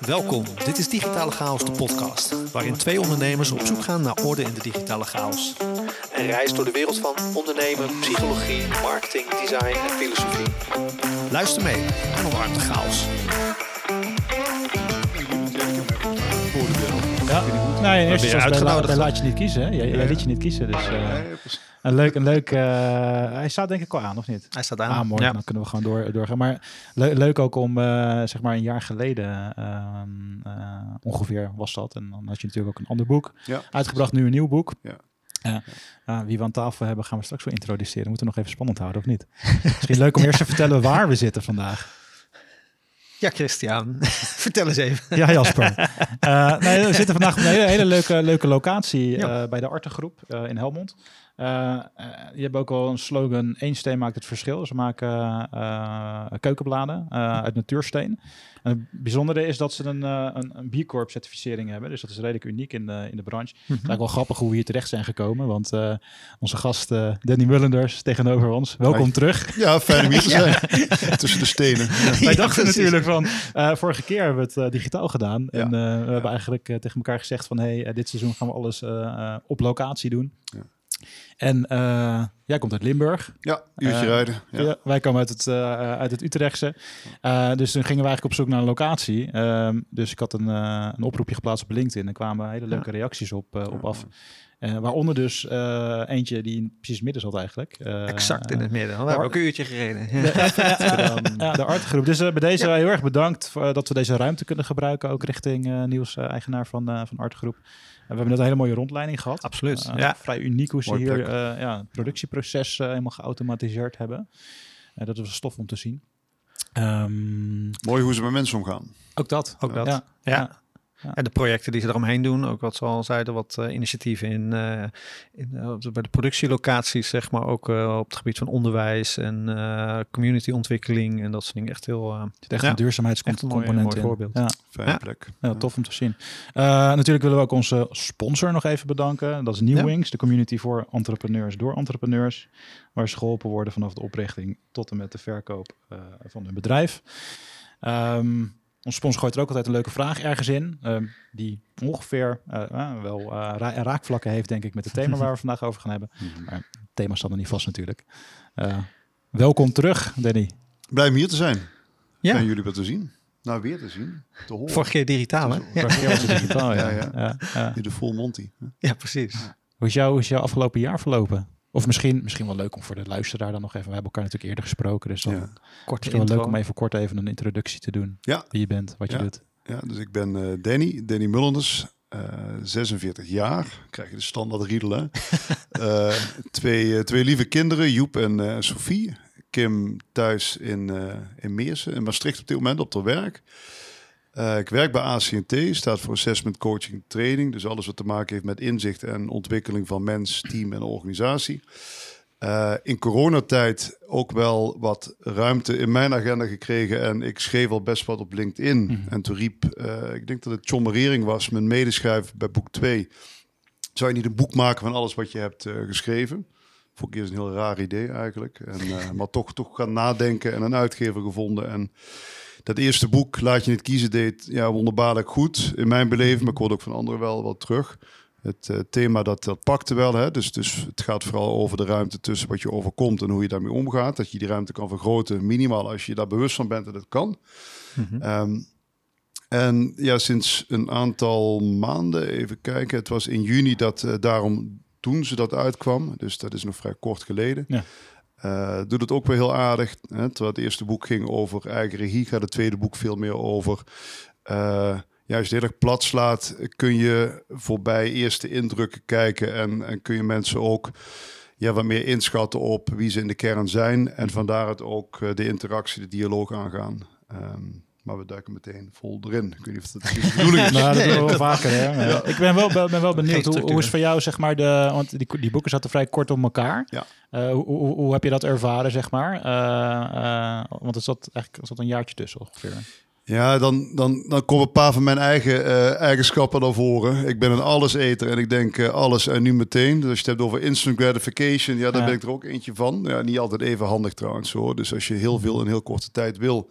Welkom, dit is Digitale Chaos, de podcast, waarin twee ondernemers op zoek gaan naar orde in de digitale chaos. Een reis door de wereld van ondernemen, psychologie, marketing, design en filosofie. Luister mee en omarm de chaos. Ja, nou, in eerste je instantie bij, uitgenodigd? bij laat je niet kiezen. Hè? Jij, liet je niet kiezen. Dus eh, een leuk, een leuk. eh, hij staat denk ik al aan, of niet? Hij staat Ah, mooi. Ja. Dan kunnen we gewoon door, doorgaan. Maar le- leuk ook om, eh, zeg maar, een jaar geleden ehm, eh, ongeveer was dat. En dan had je natuurlijk ook een ander boek Ja. uitgebracht. Nu een nieuw boek. Ja. Ja. Wie we aan tafel hebben, gaan we straks wel introduceren. Moeten we nog even spannend houden, of niet? Misschien leuk om eerst te vertellen waar we zitten vandaag. Ja, Christian, vertel eens even. Ja, Jasper. Eh, nee, we zitten vandaag op een hele, hele leuke, leuke locatie Ja. eh, bij de Artengroep eh, in Helmond. Eh eh, die hebben ook wel een slogan, één steen maakt het verschil. Ze maken eh, keukenbladen eh, uit natuursteen. En het bijzondere is dat ze een, eh, een, een B Corp certificering hebben. Dus dat is redelijk uniek in de, in de branche. Het is eigenlijk wel grappig hoe we hier terecht zijn gekomen. Want eh, onze gast Danny Mullenders tegenover ons. Welkom terug. Ja, fijn om hier te zijn. Tussen de stenen. Ja. Wij dachten natuurlijk van, eh, vorige keer hebben we het digitaal gedaan. Ja. En eh, we hebben eigenlijk tegen elkaar gezegd van, hey, dit seizoen gaan we alles op locatie doen. Ja. En eh, jij komt uit Limburg. Ja, uurtje Eh, rijden. Ja. Ja, wij komen uit het, eh, uit het Utrechtse. Eh, dus toen gingen we eigenlijk op zoek naar een locatie. Ehm, dus ik had een, eh, een oproepje geplaatst op LinkedIn. En er kwamen hele leuke reacties op, eh, op af. Eh, waaronder dus eh, eentje die in precies midden zat eigenlijk. Eh, Exact in het midden. We hebben ook een uurtje gereden. ja, de artgroep. Dus eh, bij deze heel erg bedankt voor, dat we deze ruimte kunnen gebruiken. Ook richting eh Niels, eh, eigenaar van, eh van Artgroep. We hebben net een hele mooie rondleiding gehad. Absoluut. Eh, ja. Vrij uniek hoe ze hier eh, ja, het productieproces eh, helemaal geautomatiseerd hebben. Dat was stof om te zien. Ehm, Mooi hoe ze met mensen omgaan. ook dat. Ook dat. Ja. Ja. Ja. En de projecten die ze eromheen doen, ook wat ze al zeiden, wat eh, initiatieven in, eh, in, eh, bij de productielocaties, zeg maar, ook eh, op het gebied van onderwijs en eh communityontwikkeling en dat soort dingen. Echt heel zit echt Ja. een duurzaamheidscomponent Echt een mooi- voorbeeld. Ja. Fijne Ja. plek. Ja, tof om te zien. Eh, natuurlijk willen we ook onze sponsor nog even bedanken. Dat is New Ja. Wings, de community voor entrepreneurs door entrepreneurs. Waar ze geholpen worden vanaf de oprichting tot en met de verkoop eh, van hun bedrijf. Ehm onze sponsor gooit er ook altijd een leuke vraag ergens in. ehm, die ongeveer eh, eh, wel eh, ra- raakvlakken heeft, denk ik, met het thema waar we vandaag over gaan hebben. Maar het thema staat nog niet vast natuurlijk. Eh, welkom terug, Danny. Blij om hier te zijn. Ja. En jullie weer te zien. Nou, weer te zien. Te horen. vorige keer digitaal, hè? Ja, Vorige keer was het digitaal, ja. Ja, ja. Ja, de full Monty. ja precies. Hoe is, jouw, hoe is jouw afgelopen jaar verlopen? Of misschien, misschien wel leuk om voor de luisteraar dan nog even. We hebben elkaar natuurlijk eerder gesproken. Dus dan Ja. Korte misschien wel intro. leuk om even kort even een introductie te doen. Ja. Wie je bent, wat je Ja. doet. Ja, dus ik ben eh, Danny, Danny Mullenders, eh 46 jaar. Krijg je de standaard riedel, hè? Eh, twee, eh, twee lieve kinderen, Joep en eh, Sophie. Kim thuis in, eh in Meersen, in Maastricht op dit moment op haar werk. Eh, ik werk bij ACNT, staat voor Assessment Coaching Training. Dus alles wat te maken heeft met inzicht en ontwikkeling van mens, team en organisatie. Eh, in coronatijd ook wel wat ruimte in mijn agenda gekregen. En ik schreef al best wat op LinkedIn. Mhm. En toen riep, eh, ik denk dat het John Merering was, mijn medeschrijver bij boek 2. Zou je niet een boek maken van alles wat je hebt geschreven? Vond ik eerst een heel raar idee eigenlijk. En, maar toch, toch gaan nadenken en een uitgever gevonden. En dat eerste boek, Laat je niet kiezen, deed ja, wonderbaarlijk goed in mijn beleving. Maar ik hoorde ook van anderen wel wat terug. Het eh, thema dat, dat pakte wel. Hè? Dus, dus het gaat vooral over de ruimte tussen wat je overkomt en hoe je daarmee omgaat. Dat je die ruimte kan vergroten, minimaal als je daar bewust van bent dat het kan. Mhm. Ehm, en ja, sinds een aantal maanden, even kijken, het was in juni dat eh, daarom toen ze dat uitkwam. Dus dat is nog vrij kort geleden. Ja. Eh, doet het ook weer heel aardig. Hè? Terwijl het eerste boek ging over eigen regie, gaat het tweede boek veel meer over. je het heel erg plat slaat, kun je voorbij eerste indrukken kijken en, en kun je mensen ook ja, wat meer inschatten op wie ze in de kern zijn. En vandaar het ook eh, de interactie, de dialoog aangaan. Ehm, maar we duiken meteen vol erin. Ik weet niet of dat de bedoeling is. Nou, dat doen we wel vaker. Hè? Ja. Ik ben wel, ben wel benieuwd, hoe, hoe is voor jou, zeg maar, de, want die, die boeken zaten vrij kort op elkaar. Ja. Eh, hoe, hoe, hoe heb je dat ervaren, zeg maar? Eh, eh, want er zat eigenlijk er zat een jaartje tussen ongeveer. Ja, dan, dan, dan komen een paar van mijn eigen eh, eigenschappen naar voren. Ik ben een alleseter en ik denk alles en nu meteen. Dus als je het hebt over instant gratification, ja, daar Ja. ben ik er ook eentje van. Ja, niet altijd even handig trouwens hoor. Dus als je heel veel in heel korte tijd wil,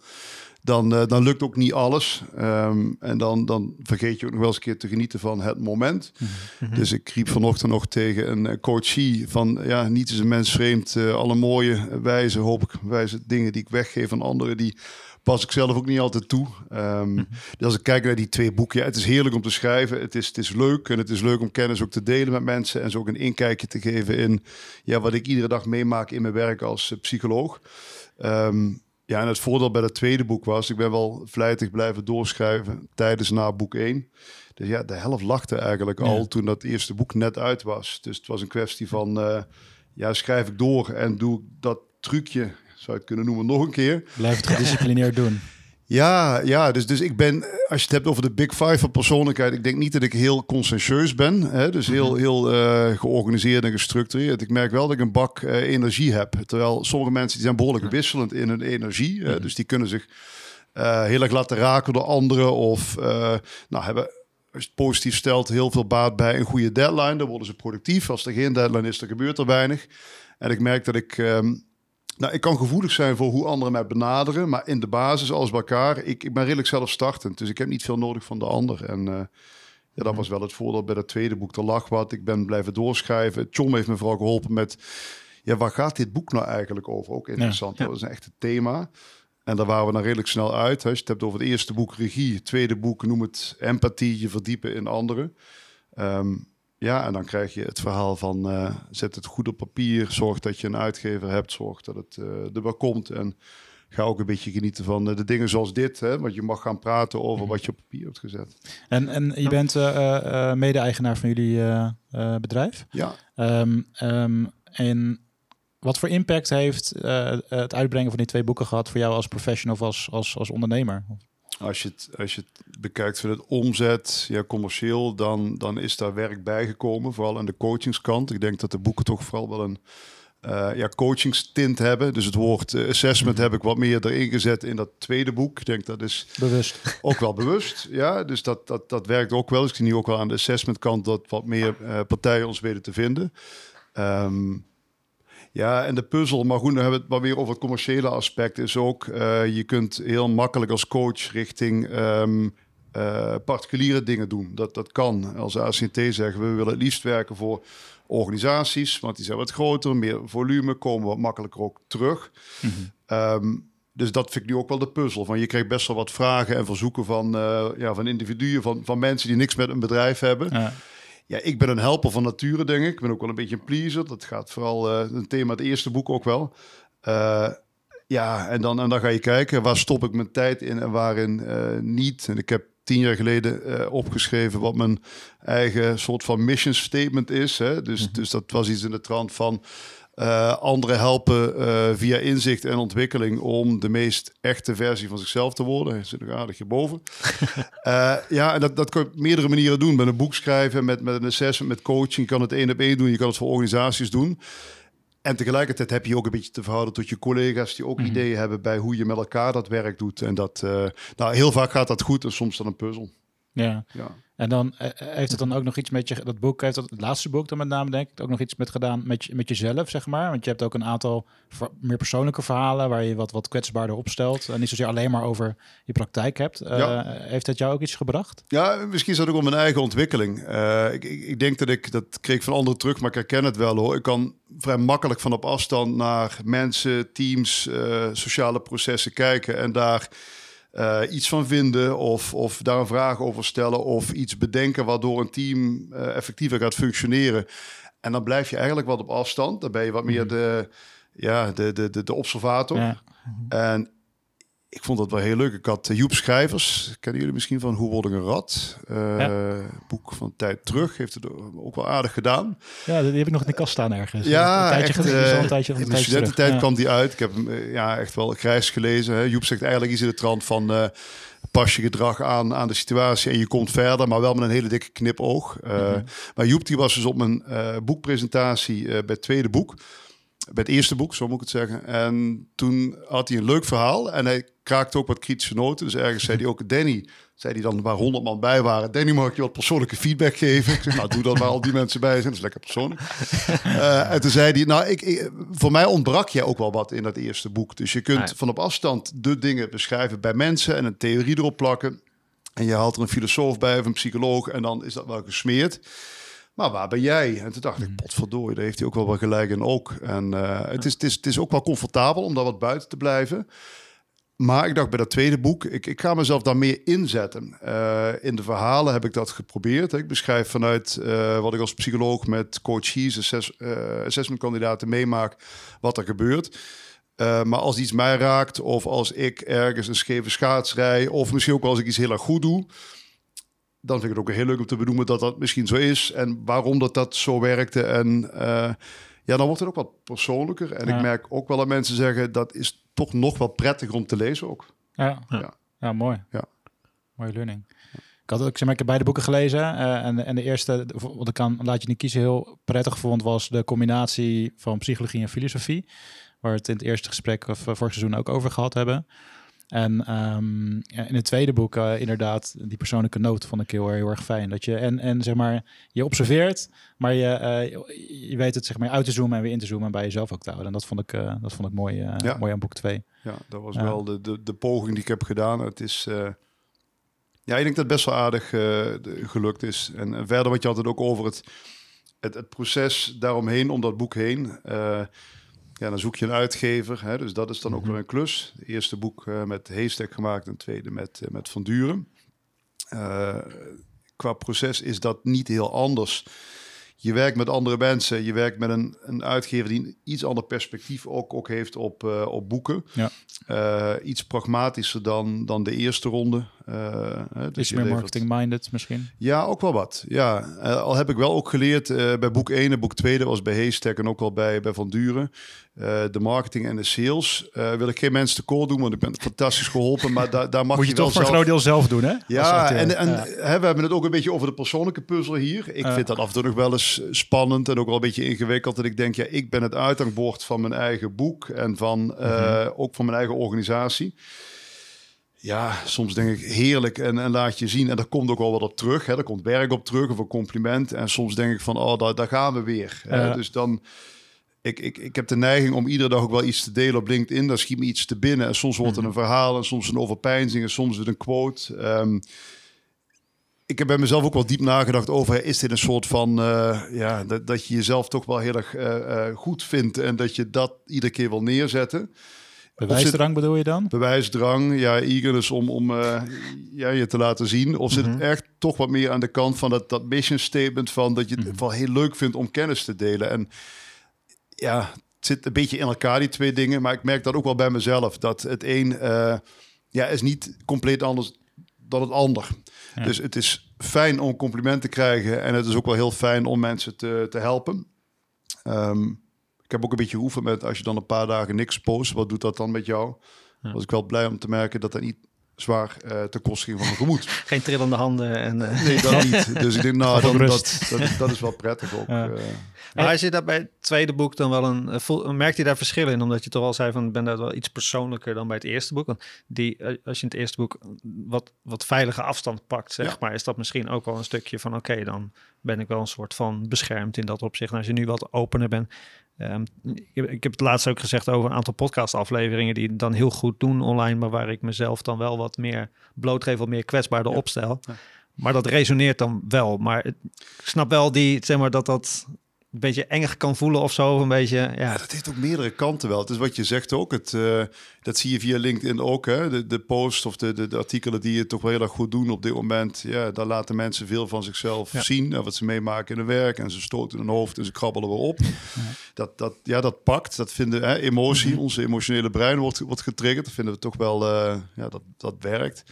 dan, uh, dan lukt ook niet alles. Um, en dan, dan vergeet je ook nog wel eens een keer te genieten van het moment. Mm -hmm. Dus ik riep vanochtend nog tegen een coachie van... ja, niet is een mens vreemd. Uh, alle mooie, wijze, hoop ik, wijze dingen die ik weggeef aan anderen... die pas ik zelf ook niet altijd toe. Um, mm -hmm. Dus als ik kijk naar die twee boeken... Ja, het is heerlijk om te schrijven. Het is, het is leuk en het is leuk om kennis ook te delen met mensen... en zo ook een inkijkje te geven in ja, wat ik iedere dag meemaak in mijn werk als uh, psycholoog... Um, ja, en het voordeel bij het tweede boek was, ik ben wel vlijtig blijven doorschrijven tijdens na boek 1. Dus ja, de helft lachte eigenlijk al toen dat eerste boek net uit was. Dus het was een kwestie van, uh, ja, schrijf ik door en doe dat trucje, zou je het kunnen noemen, nog een keer. Blijf het gedisciplineerd doen. Ja, ja dus, dus ik ben, als je het hebt over de Big Five van persoonlijkheid, ik denk niet dat ik heel conscientieus ben. Hè? Dus heel, heel uh, georganiseerd en gestructureerd. Ik merk wel dat ik een bak uh, energie heb. Terwijl sommige mensen die zijn behoorlijk wisselend in hun energie. Hè? Dus die kunnen zich uh, heel erg laten raken door anderen. Of nou, hebben, als je het positief stelt, heel veel baat bij een goede deadline. Dan worden ze productief. Als er geen deadline is, dan gebeurt er weinig. En ik merk dat ik... Um, nou, ik kan gevoelig zijn voor hoe anderen mij benaderen, maar in de basis, alles bij elkaar, ik, ik ben redelijk zelfstartend. Dus ik heb niet veel nodig van de ander. En uh, ja, dat was wel het voordeel bij het tweede boek. Er lag wat, ik ben blijven doorschrijven. John heeft me vooral geholpen met, ja, waar gaat dit boek nou eigenlijk over? Ook interessant, ja, ja. dat is een echt thema. En daar waren we dan redelijk snel uit. Als je het hebt over het eerste boek regie, het tweede boek noem het empathie, je verdiepen in anderen. Um, ja, en dan krijg je het verhaal van uh, zet het goed op papier, zorg dat je een uitgever hebt, zorg dat het uh, er wel komt. En ga ook een beetje genieten van uh, de dingen zoals dit, hè, want je mag gaan praten over wat je op papier hebt gezet. En, en je bent mede-eigenaar van jullie bedrijf. Ja. Um, um, en wat voor impact heeft het uitbrengen van die twee boeken gehad voor jou als professional of als, als, als ondernemer? Als je het, als je het bekijkt van het omzet, ja, commercieel, dan, dan is daar werk bijgekomen. Vooral aan de coachingskant. Ik denk dat de boeken toch vooral wel een uh, ja, coachingstint hebben. Dus het woord uh, assessment heb ik wat meer erin gezet in dat tweede boek. Ik denk dat is bewust. ook wel bewust. Ja, dus dat, dat, dat werkt ook wel. Dus ik zie nu ook wel aan de assessment kant dat wat meer uh, partijen ons weten te vinden. Um, ja, en de puzzel, maar goed, dan hebben we het maar weer over het commerciële aspect, is ook, uh, je kunt heel makkelijk als coach richting um, uh, particuliere dingen doen. Dat, dat kan. Als ACT zeggen, we willen het liefst werken voor organisaties, want die zijn wat groter, meer volume, komen wat makkelijker ook terug. Mm -hmm. um, dus dat vind ik nu ook wel de puzzel. Van je krijgt best wel wat vragen en verzoeken van, uh, ja, van individuen, van, van mensen die niks met een bedrijf hebben. Ja. Ja, ik ben een helper van nature, denk ik. Ik ben ook wel een beetje een pleaser. Dat gaat vooral uh, een thema het eerste boek ook wel. Uh, ja, en dan, en dan ga je kijken, waar stop ik mijn tijd in en waarin uh, niet. En ik heb tien jaar geleden opgeschreven wat mijn eigen soort van mission statement is. Hè? Dus, mm -hmm. dus dat was iets in de trant van... Uh, anderen helpen uh, via inzicht en ontwikkeling om de meest echte versie van zichzelf te worden. Hij zit nog aardig hierboven. uh, ja, en dat, dat kan je op meerdere manieren doen. Met een boek schrijven, met, met een assessment, met coaching. Je kan het één op één doen, je kan het voor organisaties doen. En tegelijkertijd heb je ook een beetje te verhouden tot je collega's die ook mm -hmm. ideeën hebben bij hoe je met elkaar dat werk doet. En dat, nou, heel vaak gaat dat goed en soms dan een puzzel. Ja. ja. En dan uh, heeft het dan ook nog iets met je, dat boek, heeft dat, het laatste boek dan met name denk ik, ook nog iets met gedaan met, je, met jezelf, zeg maar. Want je hebt ook een aantal meer persoonlijke verhalen waar je wat, wat kwetsbaarder opstelt. En niet zozeer alleen maar over je praktijk hebt. Uh, ja. Heeft dat jou ook iets gebracht? Ja, misschien is dat ook om mijn eigen ontwikkeling. Uh, ik, ik, ik, denk dat ik, dat kreeg ik van anderen terug, maar ik herken het wel hoor. Ik kan vrij makkelijk van op afstand naar mensen, teams, sociale processen kijken en daar uh, iets van vinden of, of daar een vraag over stellen of iets bedenken waardoor een team uh, effectiever gaat functioneren. En dan blijf je eigenlijk wat op afstand. Dan ben je wat meer de, ja, de, de, de, de observator. Ja. En ik vond dat wel heel leuk. Ik had uh, Joep Schrijvers, kennen jullie misschien van Hoe word ik een rat? Uh, ja. Boek van tijd terug, heeft het ook wel aardig gedaan. Ja, die heb ik nog in de kast staan ergens. Ja, een tijdje, echt, uh, een tijdje, in de studententijd ja. kwam die uit. Ik heb hem ja, echt wel grijs gelezen. Hè. Joep zegt eigenlijk iets in de trant van... pas je gedrag aan aan de situatie en je komt verder, maar wel met een hele dikke knipoog. Mm -hmm. Maar Joep die was dus op mijn boekpresentatie bij het tweede boek. Bij het eerste boek, zo moet ik het zeggen. En toen had hij een leuk verhaal en hij kraakte ook wat kritische noten. Dus ergens zei hij ook, Danny, zei hij dan waar honderd man bij waren. Danny, mag ik je wat persoonlijke feedback geven? Ik zeg, nou, doe dat waar al die mensen bij zijn. Dat is lekker persoonlijk. Uh, en toen zei hij, nou, ik, ik, voor mij ontbrak jij ook wel wat in dat eerste boek. Dus je kunt van op afstand de dingen beschrijven bij mensen en een theorie erop plakken. En je haalt er een filosoof bij of een psycholoog en dan is dat wel gesmeerd. Maar waar ben jij? En toen dacht ik, hmm. potverdorie, daar heeft hij ook wel wat gelijk in ook. En uh, het, is, het, is, het is ook wel comfortabel om daar wat buiten te blijven. Maar ik dacht bij dat tweede boek, ik, ik ga mezelf daar meer inzetten. Uh, in de verhalen heb ik dat geprobeerd. Ik beschrijf vanuit uh, wat ik als psycholoog met coaches, assess, assessmentkandidaten meemaak, wat er gebeurt. maar als iets mij raakt, of als ik ergens een scheve schaats rij, of misschien ook als ik iets heel erg goed doe, dan vind ik het ook heel leuk om te benoemen dat dat misschien zo is en waarom dat, dat zo werkte. En uh, ja, dan wordt het ook wat persoonlijker. En ik merk ook wel dat mensen zeggen dat is toch nog wel prettiger om te lezen ook. Ja, ja. ja mooi. Ja. Mooie learning. Ik had ook, zeg maar, ik heb beide boeken gelezen. Uh, en, en de eerste, wat ik kan laat je niet kiezen, heel prettig vond, was de combinatie van psychologie en filosofie. Waar we het in het eerste gesprek of uh, vorig seizoen ook over gehad hebben. En um, ja, in het tweede boek, uh, inderdaad, die persoonlijke noot vond ik heel, heel erg fijn. Dat je en, en zeg maar, je observeert, maar je, uh, je weet het zeg maar uit te zoomen en weer in te zoomen en bij jezelf ook te houden. En dat vond ik, uh, dat vond ik mooi, ja. mooi aan boek 2. Ja, dat was wel de, de, de poging die ik heb gedaan. Het is, ja, ik denk dat het best wel aardig gelukt is. En, en, verder wat je altijd ook over het, het, het proces daaromheen, om dat boek heen ja, dan zoek je een uitgever. Hè, dus dat is dan ook mhm. weer een klus. Het eerste boek uh, met Heestek gemaakt, en tweede met, uh, met Van Duren. Uh, qua proces is dat niet heel anders. Je werkt met andere mensen. Je werkt met een, een uitgever die een iets ander perspectief ook, ook heeft op, op boeken. Ja. iets pragmatischer dan, dan de eerste ronde. Uh, dus meer marketing-minded misschien? Ja, ook wel wat. Ja, uh, al heb ik wel ook geleerd uh, bij boek 1 en boek 2, dat was bij Heestek en ook al bij, bij Van Duren. de marketing en de sales wil ik geen mensen te kool doen, want ik ben fantastisch geholpen. Maar daar daar mag Moet je, je toch voor een groot deel zelf doen, hè? Ja, en, en ja. Hè, we hebben het ook een beetje over de persoonlijke puzzel hier. Ik vind dat af en toe nog wel eens spannend en ook wel een beetje ingewikkeld. Dat ik denk, ja, ik ben het uithangbord van mijn eigen boek en van mm -hmm. ook van mijn eigen organisatie ja, soms denk ik heerlijk en, en laat je zien. En daar komt ook wel wat op terug. Hè. Daar komt werk op terug of een compliment. En soms denk ik van, oh, daar, daar gaan we weer. Ja. Dus dan, ik, ik, ik heb de neiging om iedere dag ook wel iets te delen op LinkedIn. Daar schiet me iets te binnen. En soms wordt het een mhm. verhaal en soms een overpeinzing en soms een quote. Um, ik heb bij mezelf ook wel diep nagedacht over, is dit een soort van, uh, ja, dat, dat je jezelf toch wel heel erg uh, uh, goed vindt en dat je dat iedere keer wil neerzetten. Bewijsdrang bedoel je dan? Bewijsdrang, ja, eagerness om, om uh, ja, je te laten zien. Of zit het mhm. echt toch wat meer aan de kant van dat, dat mission statement van dat je het mm wel heel leuk vindt om kennis te delen. En ja, het zit een beetje in elkaar, die twee dingen. Maar ik merk dat ook wel bij mezelf. Dat het een uh, ja, is niet compleet anders dan het ander. Dus het is fijn om complimenten te krijgen. En het is ook wel heel fijn om mensen te, te helpen. Um, ik heb ook een beetje geoefend met als je dan een paar dagen niks post, wat doet dat dan met jou? Ja. Was ik wel blij om te merken dat dat niet zwaar uh, ten koste ging van mijn gemoed. Geen trillende handen en... Uh... Nee, dat niet. Dus ik denk, nou, dan, dat, dat, dat, is wel prettig ook. Ja. Uh, maar als je dat bij het tweede boek dan wel een... Voel, merkt je daar verschillen in? Omdat je toch al zei van, ben dat wel iets persoonlijker dan bij het eerste boek. Want die, als je in het eerste boek wat, wat veilige afstand pakt, zeg ja. maar, is dat misschien ook wel een stukje van, oké, okay, dan ben ik wel een soort van beschermd in dat opzicht. En als je nu wat opener bent, Um, ik, heb het laatst ook gezegd over een aantal podcastafleveringen die dan heel goed doen online, maar waar ik mezelf dan wel wat meer blootgeef, wat meer kwetsbaarder ja. opstel. Ja. Maar dat resoneert dan wel. Maar ik snap wel die, zeg maar, dat dat een beetje engig kan voelen of zo. Een beetje, ja. ja. dat heeft ook meerdere kanten wel. Het is wat je zegt ook. Het, uh, dat zie je via LinkedIn ook. Hè? De, de post of de, de, de, artikelen die je toch wel heel erg goed doen op dit moment. Ja, daar laten mensen veel van zichzelf ja. zien. En wat ze meemaken in hun werk. En ze stoten hun hoofd en ze krabbelen weer op. Ja. Dat, dat, ja, dat pakt. Dat vinden hè, emotie. -hmm. Onze emotionele brein wordt, wordt getriggerd. Dat vinden we toch wel, uh, ja, dat, dat werkt.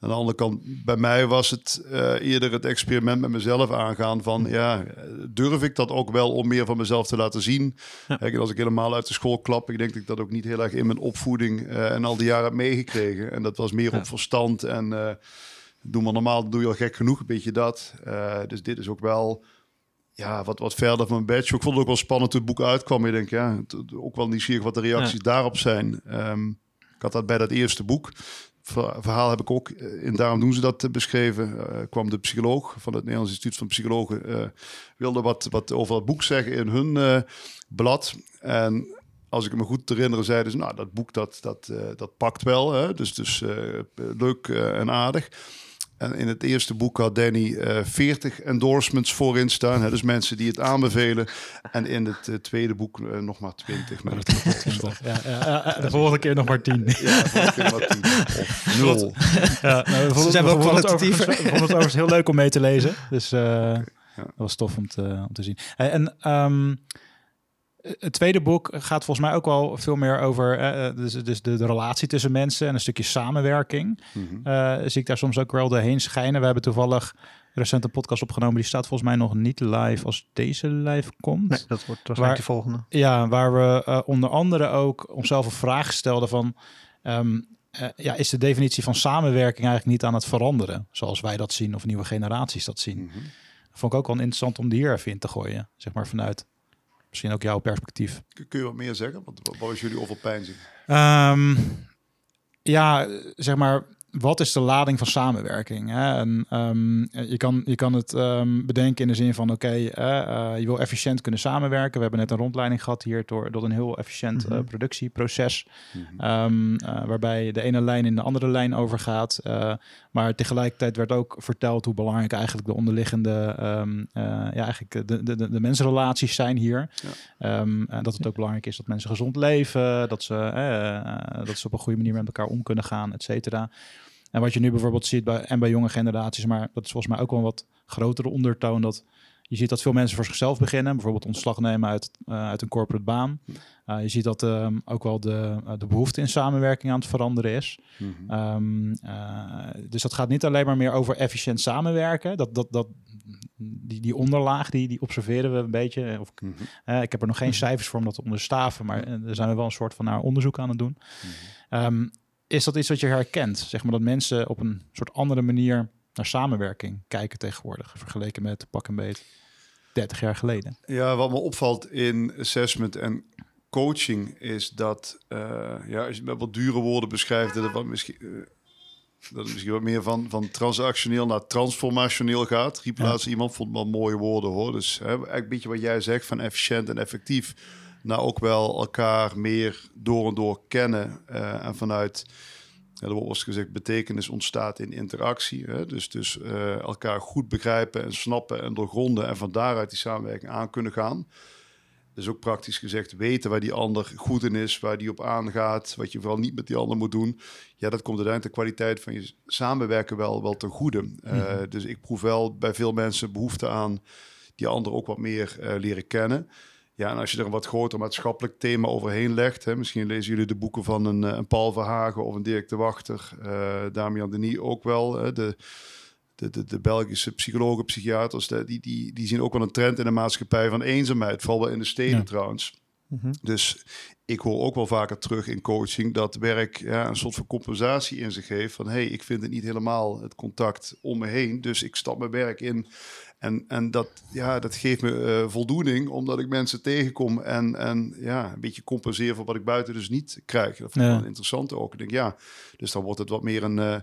Aan de andere kant, bij mij was het uh, eerder het experiment met mezelf aangaan van, ja, durf ik dat ook wel om meer van mezelf te laten zien? Ja. Kijk, als ik helemaal uit de school klap, ik denk dat ik dat ook niet heel erg in mijn opvoeding uh, en al die jaren heb meegekregen. En dat was meer ja. op verstand en uh, doe maar normaal, doe je al gek genoeg, een beetje dat. dus dit is ook wel ja, wat, wat verder van mijn badge. Ik vond het ook wel spannend toen het boek uitkwam. Ik denk, ja, ook wel nieuwsgierig wat de reacties daarop zijn. Ehm, ik had dat bij dat eerste boek. Ver- verhaal heb ik ook, eh, en daarom doen ze dat eh, beschreven. eh, kwam de psycholoog van het Nederlands Instituut van Psychologen. wilde wat, wat over het boek zeggen in hun blad. En als ik me goed herinner, zeiden ze, nou, dat boek dat, dat, dat pakt wel. Hè? Dus, dus leuk en aardig. En in het eerste boek had Danny eh 40 endorsements voorin staan. Hè? Dus mensen die het aanbevelen. En in het eh, tweede boek eh, nog maar 20. Maar dat Ja, ja, de volgende keer nog maar tien. ja, volgende keer maar 10 of 0. Ja, nou, we vonden, zijn we wel kwalitatiever. overigens, we vonden het overigens heel leuk om mee te lezen. Dus eh, dat was tof om te, om te zien. Hey, en ehm, het tweede boek gaat volgens mij ook wel veel meer over eh, eh, dus, dus de, de relatie tussen mensen en een stukje samenwerking. Mhm. Eh, zie ik daar soms ook wel doorheen schijnen. We hebben toevallig recent een podcast opgenomen. Die staat volgens mij nog niet live als deze live komt. Nee, dat wordt waarschijnlijk Waar- de volgende. Ja, waar we onder andere ook onszelf een vraag stelden van... ehm, eh, ja, is de definitie van samenwerking eigenlijk niet aan het veranderen? Zoals wij dat zien of nieuwe generaties dat zien. Mhm. Vond ik ook wel interessant om die hier even in te gooien. Zeg maar vanuit misschien ook jouw perspectief. Kun je wat meer zeggen? Want wat wat was jullie overpeinzing? Ehm, ja, zeg maar, wat is de lading van samenwerking? Hè? En, ehm, je, kan, je kan het ehm, bedenken in de zin van, oké, eh, eh, je wil efficiënt kunnen samenwerken. We hebben net een rondleiding gehad hier door, door een heel efficiënt eh, Mhm. productieproces. Ehm, eh, waarbij de ene lijn in de andere lijn overgaat. Maar tegelijkertijd werd ook verteld hoe belangrijk eigenlijk de onderliggende, ehm, eh, ja, eigenlijk de, de, de, de mensenrelaties zijn hier. Ja. En dat het ook belangrijk is dat mensen gezond leven, dat ze, dat ze op een goede manier met elkaar om kunnen gaan, et cetera. En wat je nu bijvoorbeeld ziet bij, en bij jonge generaties, maar dat is volgens mij ook wel een wat grotere ondertoon, dat je ziet dat veel mensen voor zichzelf beginnen, bijvoorbeeld ontslag nemen uit, eh, uit een corporate baan. Uh, je ziet dat ehm, ook wel de, uh, de behoefte in samenwerking aan het veranderen is. Mhm. Um, uh, dus dat gaat niet alleen maar meer over efficiënt samenwerken. Dat, dat, dat, die, die onderlaag, die, die observeren we een beetje. Of, Mhm. ik heb er nog geen cijfers voor om dat te onderstaven, maar daar zijn we wel een soort van naar onderzoek aan het doen. Mhm. Um, is dat iets wat je herkent? Zeg maar dat mensen op een soort andere manier naar samenwerking kijken tegenwoordig, vergeleken met pak en beet 30 jaar geleden. Ja, wat me opvalt in assessment en coaching is dat, uh, ja, als je met wat dure woorden beschrijft, dat het, wat misschien, uh, dat het misschien wat meer van, van transactioneel naar transformationeel gaat. Riep Ja. laatst iemand, vond wel mooie woorden hoor. Dus hè, eigenlijk een beetje wat jij zegt van efficiënt en effectief. Nou ook wel elkaar meer door en door kennen uh, en vanuit ja, er wordt gezegd, betekenis ontstaat in interactie. Hè? Dus, dus uh, elkaar goed begrijpen en snappen en doorgronden en van daaruit die samenwerking aan kunnen gaan. Dus ook praktisch gezegd weten waar die ander goed in is, waar die op aangaat, wat je vooral niet met die ander moet doen. Ja, dat komt uiteindelijk de kwaliteit van je samenwerken wel, wel ten goede. Mm -hmm. uh, dus ik proef wel bij veel mensen behoefte aan die ander ook wat meer leren kennen. Ja, en als je er een wat groter maatschappelijk thema overheen legt, hè, misschien lezen jullie de boeken van een, een Paul Verhagen of een Dirk de Wachter, uh, Damian Denis ook wel, hè, de, de, de, de Belgische psychologen, psychiaters, de, die, die, die zien ook wel een trend in de maatschappij van eenzaamheid, vooral wel in de steden ja. trouwens. Mm -hmm. Dus ik hoor ook wel vaker terug in coaching dat werk ja, een soort van compensatie in zich heeft. Van hé, hey, ik vind het niet helemaal het contact om me heen, dus ik stap mijn werk in en, en dat, ja, dat geeft me uh, voldoening, omdat ik mensen tegenkom en, en ja, een beetje compenseer voor wat ik buiten dus niet krijg. Dat vond ik ja. wel interessant ook. Ik denk, ja, dus dan wordt het wat meer een, uh,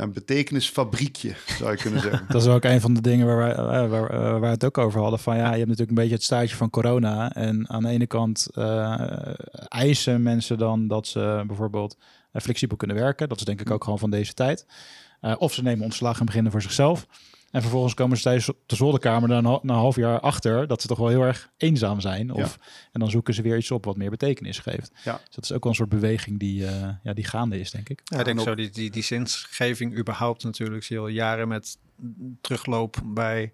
ja, een betekenisfabriekje, zou je kunnen zeggen. dat is ook een van de dingen waar wij, waar, waar, waar we het ook over hadden. Van ja, je hebt natuurlijk een beetje het staartje van corona. En aan de ene kant uh, eisen mensen dan dat ze bijvoorbeeld flexibel kunnen werken. Dat is denk ik ook gewoon van deze tijd. of ze nemen ontslag en beginnen voor zichzelf. En vervolgens komen ze tijdens de zolderkamer dan na een half jaar achter dat ze toch wel heel erg eenzaam zijn. Of, ja. En dan zoeken ze weer iets op wat meer betekenis geeft. Ja. Dus dat is ook wel een soort beweging die, uh, ja, die gaande is, denk ik. Ja, ik denk zo, die, die, die zinsgeving überhaupt natuurlijk. Zie je al jaren met terugloop bij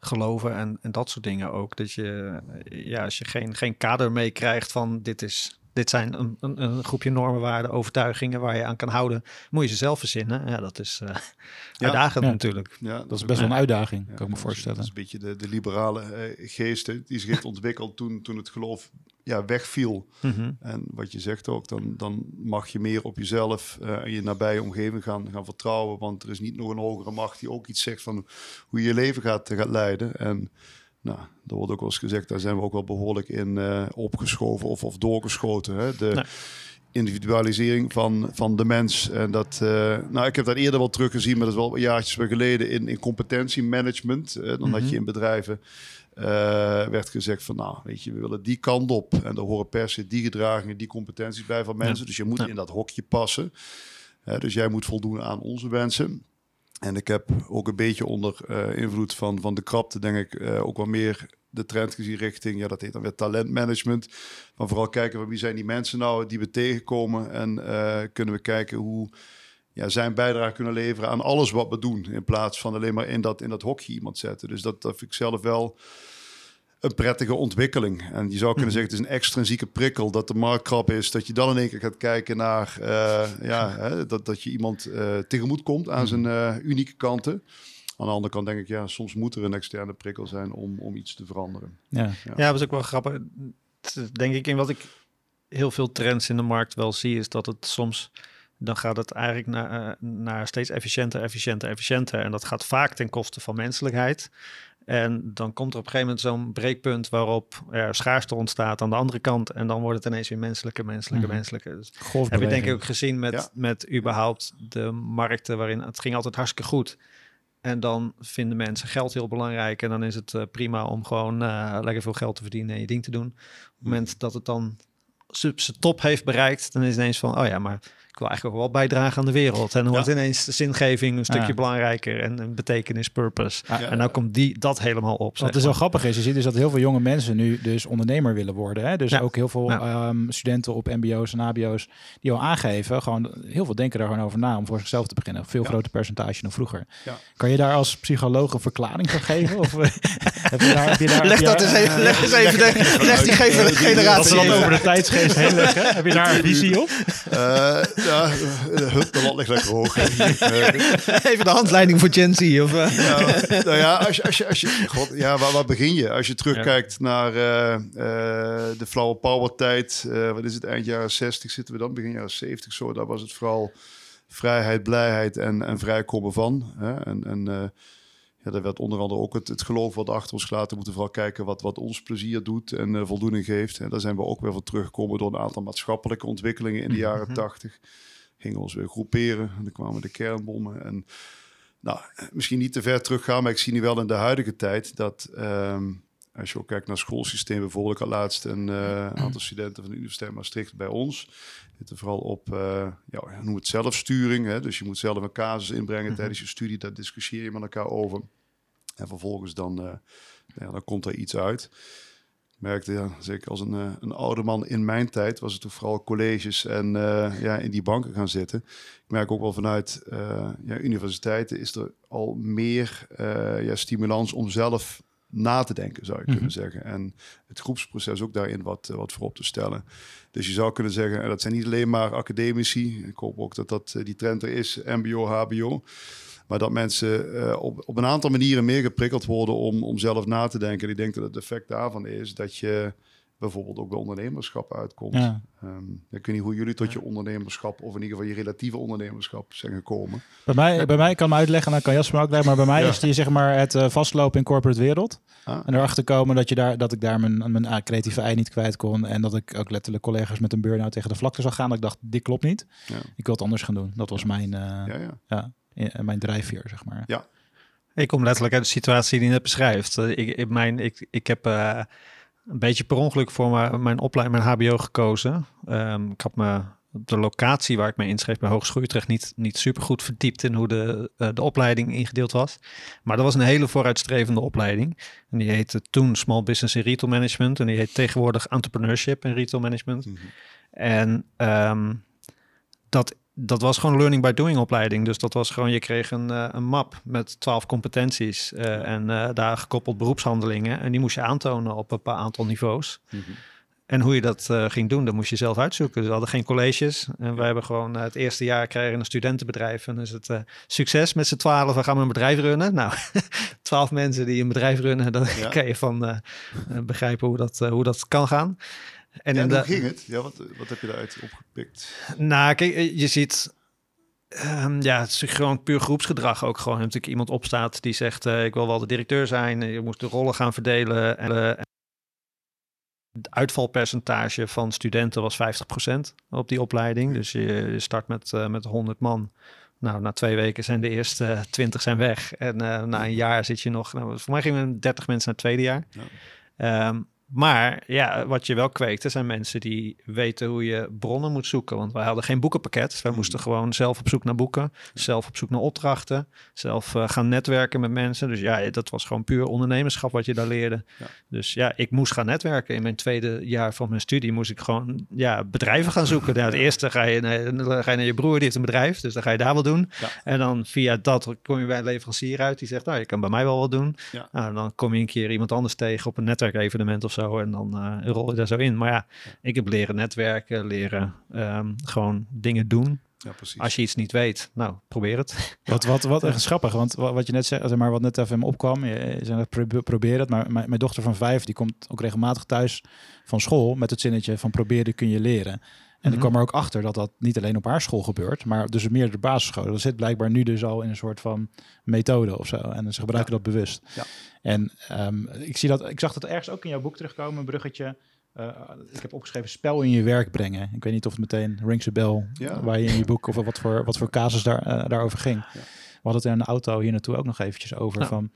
geloven en, en dat soort dingen ook. Dat je, ja, als je geen, geen kader meekrijgt van dit is dit zijn een, een, een, groepje normen, waarden, overtuigingen waar je aan kan houden. Moet je ze zelf verzinnen. Ja, dat is uh, ja. uitdagend ja. natuurlijk. Ja, dat, dat is best wel een uitdaging, kan ik me voorstellen. Dat is een beetje de, de liberale uh, geest die zich heeft ontwikkeld toen, toen het geloof ja, wegviel. Mm -hmm. En wat je zegt ook, dan, dan mag je meer op jezelf uh, en je nabije omgeving gaan, gaan vertrouwen. Want er is niet nog een hogere macht die ook iets zegt van hoe je je leven gaat, gaat leiden. En Nou, er wordt ook wel eens gezegd, daar zijn we ook wel behoorlijk in uh, opgeschoven of, of doorgeschoten. Hè? De nee. individualisering van, van de mens. En dat, uh, nou, ik heb dat eerder wel teruggezien, maar dat is wel jaartjes geleden in, in competentiemanagement. Uh, dan mm -hmm. dat je in bedrijven werd gezegd van, nou, weet je, we willen die kant op. En er horen per se die gedragingen, die competenties bij van mensen. Ja. Dus je moet ja. in dat hokje passen. dus jij moet voldoen aan onze wensen. En ik heb ook een beetje onder uh, invloed van, van de krapte, denk ik, uh, ook wel meer de trend gezien richting, ja, dat heet dan weer talentmanagement. Van vooral kijken van wie zijn die mensen nou die we tegenkomen en uh, kunnen we kijken hoe ja, zijn bijdrage kunnen leveren aan alles wat we doen, in plaats van alleen maar in dat, in dat hokje iemand zetten. Dus dat, dat vind ik zelf wel een prettige ontwikkeling. En je zou kunnen zeggen, het is een extrinsieke prikkel dat de markt krap is. Dat je dan in één keer gaat kijken naar uh, ja, hè, dat, dat je iemand uh, tegemoet komt aan zijn uh, unieke kanten. Aan de andere kant denk ik, ja, soms moet er een externe prikkel zijn om, om iets te veranderen. Ja, ja. ja dat is ook wel grappig. Denk ik in wat ik heel veel trends in de markt wel zie, is dat het soms dan gaat het eigenlijk naar, naar steeds efficiënter, efficiënter, efficiënter. En dat gaat vaak ten koste van menselijkheid. En dan komt er op een gegeven moment zo'n breekpunt waarop er schaarste ontstaat aan de andere kant. En dan wordt het ineens weer menselijke, menselijke, mm. menselijke. Dus heb je denk ik ook gezien met, ja. met überhaupt de markten waarin het ging altijd hartstikke goed. En dan vinden mensen geld heel belangrijk. En dan is het uh, prima om gewoon uh, lekker veel geld te verdienen en je ding te doen. Op het moment dat het dan zijn top heeft bereikt, dan is het ineens van, oh ja, maar ik wil eigenlijk ook wel bijdragen aan de wereld. En dan wordt ineens de zingeving een stukje belangrijker en een betekenis, purpose. En dan komt die, dat helemaal op. Wat er zo grappig is, je ziet dus dat heel veel jonge mensen nu dus ondernemer willen worden. Hè? Dus ook heel veel um, studenten op mbo's en hbo's die al aangeven, gewoon heel veel denken daar gewoon over na om voor zichzelf te beginnen. Veel groter percentage dan vroeger. Kan je daar als psycholoog een verklaring van geven? of heb je daar, heb je daar, leg dat eens even, leg eens even, leg die generatie dan over de tijdsgeest heen leggen. Heb je daar een visie op? Ja, de lat ligt lekker hoog. Even de handleiding voor Gen Z. Of, uh. nou, nou, ja, als je, als je, als je God, ja, waar, waar begin je? Als je terugkijkt ja. naar uh, uh, de flauwe power tijd, wat is het, eind jaren 60 zitten we dan, begin jaren 70 zo, daar was het vooral vrijheid, blijheid en, en vrijkomen van. Hè? En, en ja, daar werd onder andere ook het, het geloof wat achter ons gelaten. We moeten vooral kijken wat, wat ons plezier doet en uh, voldoening geeft. En daar zijn we ook weer voor teruggekomen door een aantal maatschappelijke ontwikkelingen in de jaren mm tachtig. Gingen we ons weer groeperen en dan kwamen de kernbommen. En nou, misschien niet te ver teruggaan, maar ik zie nu wel in de huidige tijd dat... Um, als je ook kijkt naar het schoolsysteem, bijvoorbeeld, ik had laatst een uh, aantal studenten van de Universiteit Maastricht bij ons. Zitten vooral op, uh, ja, noem het zelfsturing. Hè? Dus je moet zelf een casus inbrengen mm-hmm. tijdens je studie. Daar discussieer je met elkaar over. En vervolgens dan, uh, ja, dan komt er iets uit. Ik merkte, ja, zeker als een, uh, een oude man in mijn tijd, was het toch vooral colleges en ja, in die banken gaan zitten. Ik merk ook wel vanuit ja, universiteiten is er al meer ja, stimulans om zelf na te denken, zou je kunnen Mhm. zeggen. En het groepsproces ook daarin wat, eh, wat voorop te stellen. Dus je zou kunnen zeggen, en dat zijn niet alleen maar academici. Ik hoop ook dat, dat eh, die trend er is, mbo, hbo. Maar dat mensen eh, op, op een aantal manieren meer geprikkeld worden om, om zelf na te denken. En ik denk dat het effect daarvan is dat je bijvoorbeeld ook bij ondernemerschap uitkomt. Ja. Ehm, ik weet niet hoe jullie tot je ondernemerschap, of in ieder geval je relatieve ondernemerschap zijn gekomen. Bij mij, bij mij ik kan me uitleggen, dan kan Jasper ook leggen, maar bij mij Ja. is die zeg maar het eh, vastlopen in corporate wereld. Ah. En erachter komen dat, je daar, dat ik daar mijn, mijn ah, creatieve ei niet kwijt kon. En dat ik ook letterlijk collega's met een burn-out tegen de vlakte zag gaan. Dat ik dacht, dit klopt niet. Ja. Ik wil het anders gaan doen. Dat was mijn, eh, Ja, ja. ja, i- mijn drijfveer, zeg maar. Ik kom letterlijk uit de situatie die je net beschrijft. Eh, Ik, ik, mijn, ik, ik heb eh, een beetje per ongeluk voor mijn, mijn opleiding, mijn HBO gekozen. Ehm, ik had me de locatie waar ik me inschreef bij Hogeschool Utrecht niet, niet super goed verdiept in hoe de, eh, de opleiding ingedeeld was. Maar dat was een hele vooruitstrevende opleiding. En die heette toen Small Business en Retail Management. En die heet tegenwoordig Entrepreneurship en Retail Management. Mhm. En ehm, dat, dat was gewoon learning by doing opleiding. Dus dat was gewoon, je kreeg een, eh, een map met twaalf competenties eh, en eh, daar gekoppeld beroepshandelingen. En die moest je aantonen op een paar aantal niveaus. Mhm. En hoe je dat ging doen, dat moest je zelf uitzoeken. Dus we hadden geen colleges. En we hebben gewoon het eerste jaar krijgen een studentenbedrijf. En dan is het succes met z'n twaalf. We gaan een bedrijf runnen. Nou, twaalf mensen die een bedrijf runnen. Dan Ja. kan je van begrijpen hoe dat, hoe dat kan gaan. En hoe ging het? Ja, wat, wat heb je daaruit opgepikt? nou, kijk, eh, je ziet Ehm, ja, het is gewoon puur groepsgedrag ook gewoon. Natuurlijk iemand opstaat die zegt, eh, ik wil wel de directeur zijn. Je moest de rollen gaan verdelen. En, eh, het uitvalpercentage van studenten was 50% op die opleiding. Dus je, je start met, eh, met 100 man. Nou, na twee weken zijn de eerste 20 zijn weg. En eh, na een jaar zit je nog... Nou, voor mij gingen we 30 mensen naar het tweede jaar. Ja. Ehm, maar ja, wat je wel kweekt, er zijn mensen die weten hoe je bronnen moet zoeken. Want wij hadden geen boekenpakket. Wij moesten gewoon zelf op zoek naar boeken, zelf op zoek naar opdrachten, zelf eh, gaan netwerken met mensen. Dus ja, dat was gewoon puur ondernemerschap wat je daar leerde. Ja. Dus ja, ik moest gaan netwerken. In mijn tweede jaar van mijn studie moest ik gewoon ja, bedrijven gaan zoeken. Nou, het eerste ga je, naar, ga je naar je broer, die heeft een bedrijf, dus dan ga je daar wel doen. Ja. En dan via dat kom je bij een leverancier uit die zegt, nou, je kan bij mij wel wat doen. Ja. Nou, dan kom je een keer iemand anders tegen op een netwerkevenement of zo. En dan eh, rol je daar zo in. Maar ja, ik heb leren netwerken, leren ehm, gewoon dingen doen. Ja, precies. Als je iets niet weet, nou, probeer het. Wat, wat, wat echt grappig, want wat, wat je net zei, zeg maar, wat net even opkwam, je, je zei net, probe- probeer het, maar mijn, mijn dochter van vijf, die komt ook regelmatig thuis van school met het zinnetje van proberen kun je leren. En Mhm. ik kwam er ook achter dat dat niet alleen op haar school gebeurt, maar dus op meerdere basisscholen. Dat zit blijkbaar nu dus al in een soort van methode of zo. En ze gebruiken dat bewust. Ja. En ehm, ik, zie dat, ik zag dat ergens ook in jouw boek terugkomen, een bruggetje. Eh, ik heb opgeschreven spel in je werk brengen. Ik weet niet of het meteen rings a bell Ja. waar je in je boek of wat voor, wat voor casus daar, eh, daarover ging. We hadden het in een auto hier naartoe ook nog eventjes over van...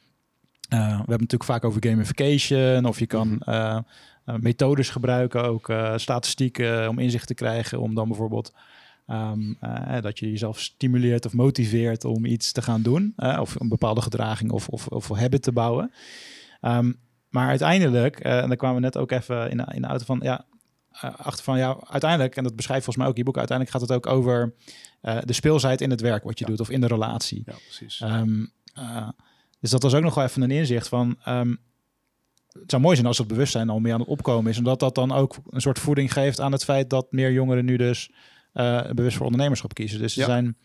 eh, we hebben natuurlijk vaak over gamification of je kan Mhm. Eh, eh, methodes gebruiken, ook eh, statistieken om inzicht te krijgen, om dan bijvoorbeeld ehm, eh, dat je jezelf stimuleert of motiveert om iets te gaan doen, eh, of een bepaalde gedraging of, of, of habit te bouwen. Ehm, maar uiteindelijk, eh, en daar kwamen we net ook even in, de- in de auto van, ja, eh, achter van, ja, uiteindelijk, en dat beschrijft volgens mij ook je boek, uiteindelijk gaat het ook over eh, de speelsheid in het werk wat je Ja. doet of in de relatie. Ja, precies. Ehm, eh, dus dat was ook nog wel even een inzicht van. Het zou mooi zijn als het bewustzijn al meer aan het opkomen is. En dat dat dan ook een soort voeding geeft aan het feit dat meer jongeren nu dus eh, bewust voor ondernemerschap kiezen. Dus er Ja. zijn.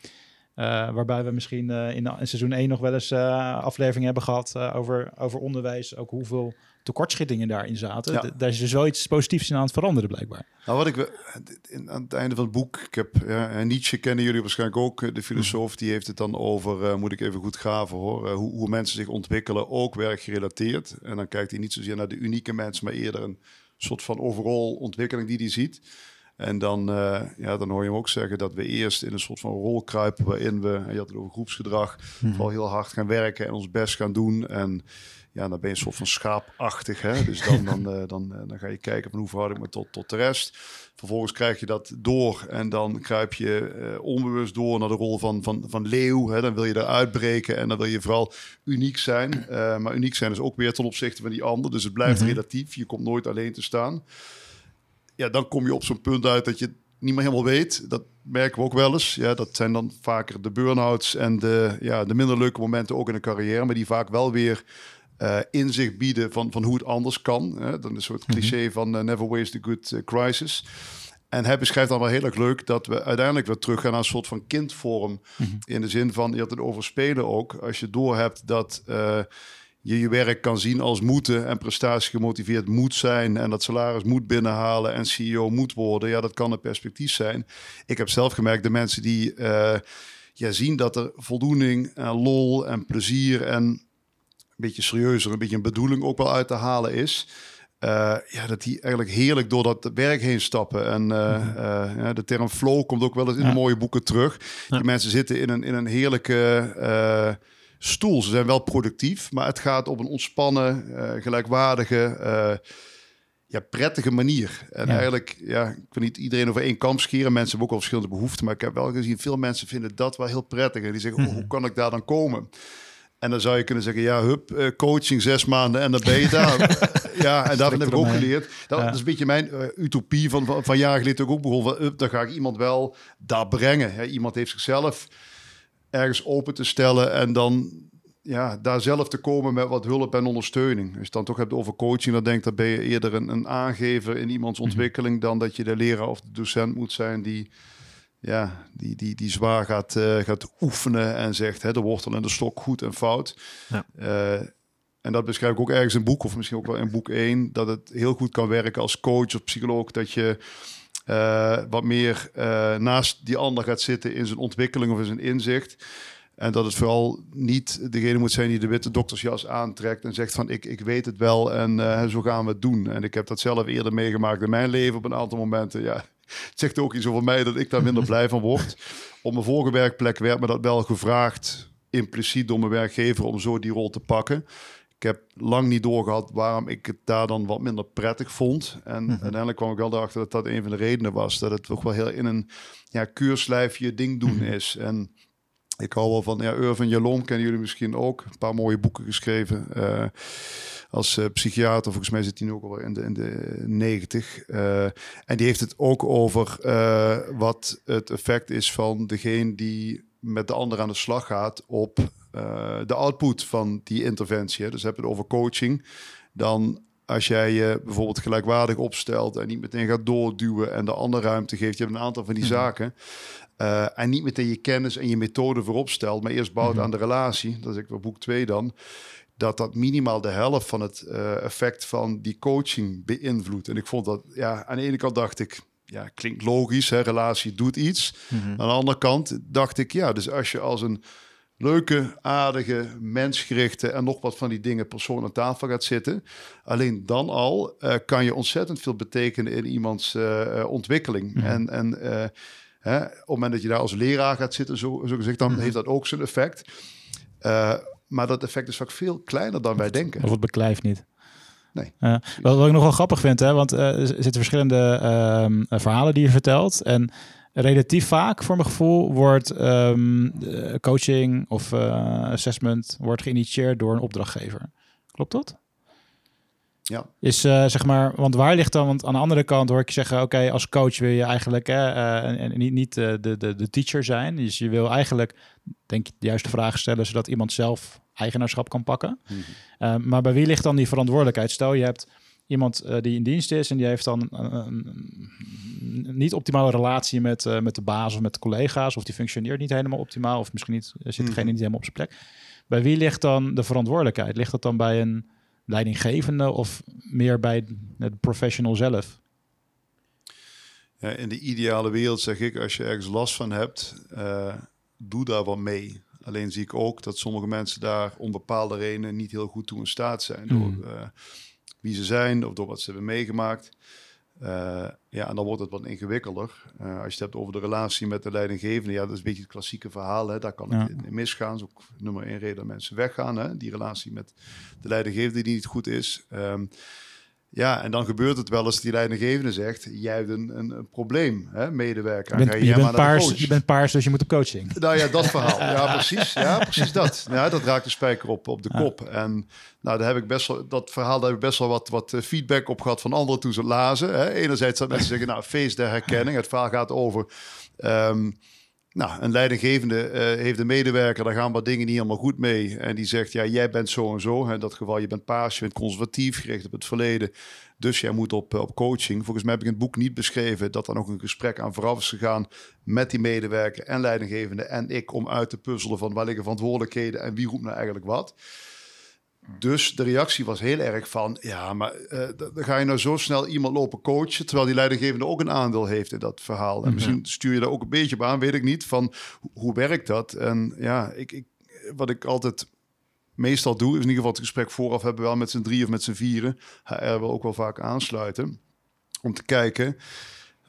eh, waarbij we misschien eh, in, in seizoen 1 nog wel eens afleveringen hebben gehad eh, over, over onderwijs. Ook hoeveel tekortschittingen daarin zaten. Ja. Daar is dus wel iets positiefs in aan het veranderen, blijkbaar. Nou, wat ik aan het einde van het boek, ik heb ja, en Nietzsche kennen jullie waarschijnlijk ook, eh, de filosoof, die heeft het dan over, eh, moet ik even goed graven hoor, eh, hoe, hoe mensen zich ontwikkelen, ook werkgerelateerd. En dan kijkt hij niet zozeer naar de unieke mens, maar eerder een soort van overal ontwikkeling die hij ziet. En dan, eh, ja, dan hoor je hem ook zeggen dat we eerst in een soort van rol kruipen waarin we, en je had het over groepsgedrag, vooral heel hard gaan werken en ons best gaan doen. En ja, dan ben je een soort van schaapachtig. Hè? Dus dan, dan, eh, dan, eh, dan ga je kijken van hoe verhoud ik me tot, tot de rest. Vervolgens krijg je dat door en dan kruip je eh, onbewust door naar de rol van, van, van leeuw. Hè? Dan wil je eruit breken en dan wil je vooral uniek zijn. Maar uniek zijn is ook weer ten opzichte van die ander. Dus het blijft relatief. Je komt nooit alleen te staan. Ja, dan kom je op zo'n punt uit dat je niet meer helemaal weet. Dat merken we ook wel eens. Ja, dat zijn dan vaker de burn-outs en de, ja, de minder leuke momenten ook in een carrière. Maar die vaak wel weer eh, inzicht bieden van, van hoe het anders kan. Hè? Dan een soort cliché van eh, never waste a good eh, crisis. En hij beschrijft dan wel heel erg leuk dat we uiteindelijk weer teruggaan naar een soort van kindvorm. In de zin van, je had het over spelen ook. Als je doorhebt dat je je werk kan zien als moeten en prestatie gemotiveerd moet zijn en dat salaris moet binnenhalen en CEO moet worden. Ja, dat kan een perspectief zijn. Ik heb zelf gemerkt, de mensen die eh, ja, zien dat er voldoening en lol en plezier en beetje serieuzer, een beetje een bedoeling ook wel uit te halen is. Eh, ja, dat die eigenlijk heerlijk door dat werk heen stappen. En eh, eh, ja, de term flow komt ook wel eens in Ja. de mooie boeken terug. Die mensen zitten in een, in een heerlijke stoel. Ze zijn wel productief, maar het gaat op een ontspannen, gelijkwaardige, ja, prettige manier. En eigenlijk, ja, ik wil niet iedereen over één kamp scheren. Mensen hebben ook al verschillende behoeften, maar ik heb wel gezien, veel mensen vinden dat wel heel prettig. En die zeggen, oh, hoe kan ik daar dan komen? En dan zou je kunnen zeggen, ja, hup, eh, coaching zes maanden en dan ben je daar. ja, en daarvan heb ik ook geleerd. Dat, Ja. dat is een beetje mijn eh, utopie van, van, van jaren geleden ook begonnen. Van, dan ga ik iemand wel daar brengen. Hè. Iemand heeft zichzelf ergens open te stellen en dan ja, daar zelf te komen met wat hulp en ondersteuning. Als je het dan toch hebt over coaching, dan denk ik dat ben je eerder een, een aangever in iemands ontwikkeling dan dat je de leraar of de docent moet zijn die ja, die, die, die zwaar gaat, eh, gaat oefenen en zegt hè, de wortel en de stok goed en fout. Ja. Eh, en dat beschrijf ik ook ergens in boek, of misschien ook wel in boek 1, dat het heel goed kan werken als coach of psycholoog, dat je eh, wat meer naast die ander gaat zitten in zijn ontwikkeling of in zijn inzicht. En dat het vooral niet degene moet zijn die de witte doktersjas aantrekt en zegt van ik, ik weet het wel en zo gaan we het doen. En ik heb dat zelf eerder meegemaakt in mijn leven op een aantal momenten. Ja, het zegt ook iets over mij dat ik daar minder blij van word. Op mijn vorige werkplek werd me dat wel gevraagd, impliciet door mijn werkgever, om zo die rol te pakken. Ik heb lang niet doorgehad waarom ik het daar dan wat minder prettig vond. En uiteindelijk kwam ik wel erachter dat dat een van de redenen was. Dat het toch wel heel in een ja, keurslijfje ding doen is. En ik hou wel van, ja, Irvin Jalom kennen jullie misschien ook. Een paar mooie boeken geschreven. eh, als eh, psychiater, volgens mij zit hij nu ook al in de, in de 90. Eh, en die heeft het ook over wat het effect is van degene die met de ander aan de slag gaat op de output van die interventie. hè. Dus heb je het over coaching. Dan als jij je bijvoorbeeld gelijkwaardig opstelt en niet meteen gaat doorduwen en de ander ruimte geeft, je hebt een aantal van die zaken. Eh, en niet meteen je kennis en je methode voorop stelt, maar eerst bouwt aan de relatie. Dat is ik boek 2 dan. Dat dat minimaal de helft van het eh, effect van die coaching beïnvloedt. En ik vond dat, ja, aan de ene kant dacht ik, ja, klinkt logisch, hè, relatie doet iets. Aan de andere kant dacht ik, ja, dus als je als een leuke, aardige, mensgerichte en nog wat van die dingen persoon aan tafel gaat zitten. Alleen dan al eh, kan je ontzettend veel betekenen in iemands ontwikkeling. En, en eh, hè, op het moment dat je daar als leraar gaat zitten, zo, zo gezegd, dan heeft dat ook zijn effect. Eh, maar dat effect is vaak veel kleiner dan wij denken. Of het beklijft niet. Nee. Ja. wat, wat ik nog wel grappig vind, hè, want eh, er zitten verschillende ehm, eh, verhalen die je vertelt. En relatief vaak, voor mijn gevoel, wordt ehm, eh, coaching of eh, assessment wordt geïnitieerd door een opdrachtgever. Klopt dat? Ja. Is eh, zeg maar, want waar ligt dan? Want aan de andere kant hoor ik je zeggen: oké, als coach wil je eigenlijk hè, eh, en, en niet, niet eh, de, de, de teacher zijn. Dus je wil eigenlijk, denk ik, de juiste vragen stellen zodat iemand zelf eigenaarschap kan pakken. Eh, maar bij wie ligt dan die verantwoordelijkheid? Stel je hebt iemand die in dienst is en die heeft dan een, niet optimale relatie met, met de baas of met de collega's, of die functioneert niet helemaal optimaal, of misschien niet, zit degene Mhm. niet helemaal op zijn plek. Bij wie ligt dan de verantwoordelijkheid? Ligt dat dan bij een leidinggevende of meer bij het professional zelf? Ja, in de ideale wereld zeg ik, als je ergens last van hebt, eh, doe daar wat mee. Alleen zie ik ook dat sommige mensen daar om bepaalde redenen niet heel goed toe in staat zijn. Door eh, wie ze zijn of door wat ze hebben meegemaakt. Eh, ja, en dan wordt het wat ingewikkelder. Eh, als je het hebt over de relatie met de leidinggevende, ja, dat is een beetje het klassieke verhaal. Hè? Daar kan het Ja. in, in misgaan. Dat is ook nummer één reden dat mensen weggaan. Hè? Die relatie met de leidinggevende die niet goed is. Ehm, ja, en dan gebeurt het wel als die leidinggevende zegt: Jij hebt een, een, een probleem, hè, medewerker. Je En bent, je, bent paars, je bent paars, dus je moet op coaching. Nou ja, dat verhaal. Ja, precies. Ja, precies dat. Ja, dat raakt de spijker op, op de kop. En nou, daar heb ik best wel, dat verhaal daar heb ik best wel wat, wat eh, feedback op gehad van anderen toen ze lazen. Hè. Enerzijds dat mensen zeggen, nou, feest der herkenning. Het verhaal gaat over... ehm, nou, een leidinggevende eh, heeft een medewerker, daar gaan wat dingen niet helemaal goed mee. En die zegt, ja, jij bent zo en zo. In dat geval, je bent paars, je bent conservatief, gericht op het verleden. Dus jij moet op, op coaching. Volgens mij heb ik in het boek niet beschreven dat er nog een gesprek aan vooraf is gegaan met die medewerker en leidinggevende en ik om uit te puzzelen van waar liggen verantwoordelijkheden en wie roept nou eigenlijk wat. Dus de reactie was heel erg van, ja, maar eh, dan ga je nou zo snel iemand lopen coachen, terwijl die leidinggevende ook een aandeel heeft in dat verhaal. En misschien stuur je daar ook een beetje op aan, weet ik niet, van ho- hoe werkt dat? En ja, ik, ik, wat ik altijd meestal doe, is in ieder geval het gesprek vooraf hebben, wel met z'n drie of met z'n vieren. HR wil ook wel vaak aansluiten, om te kijken.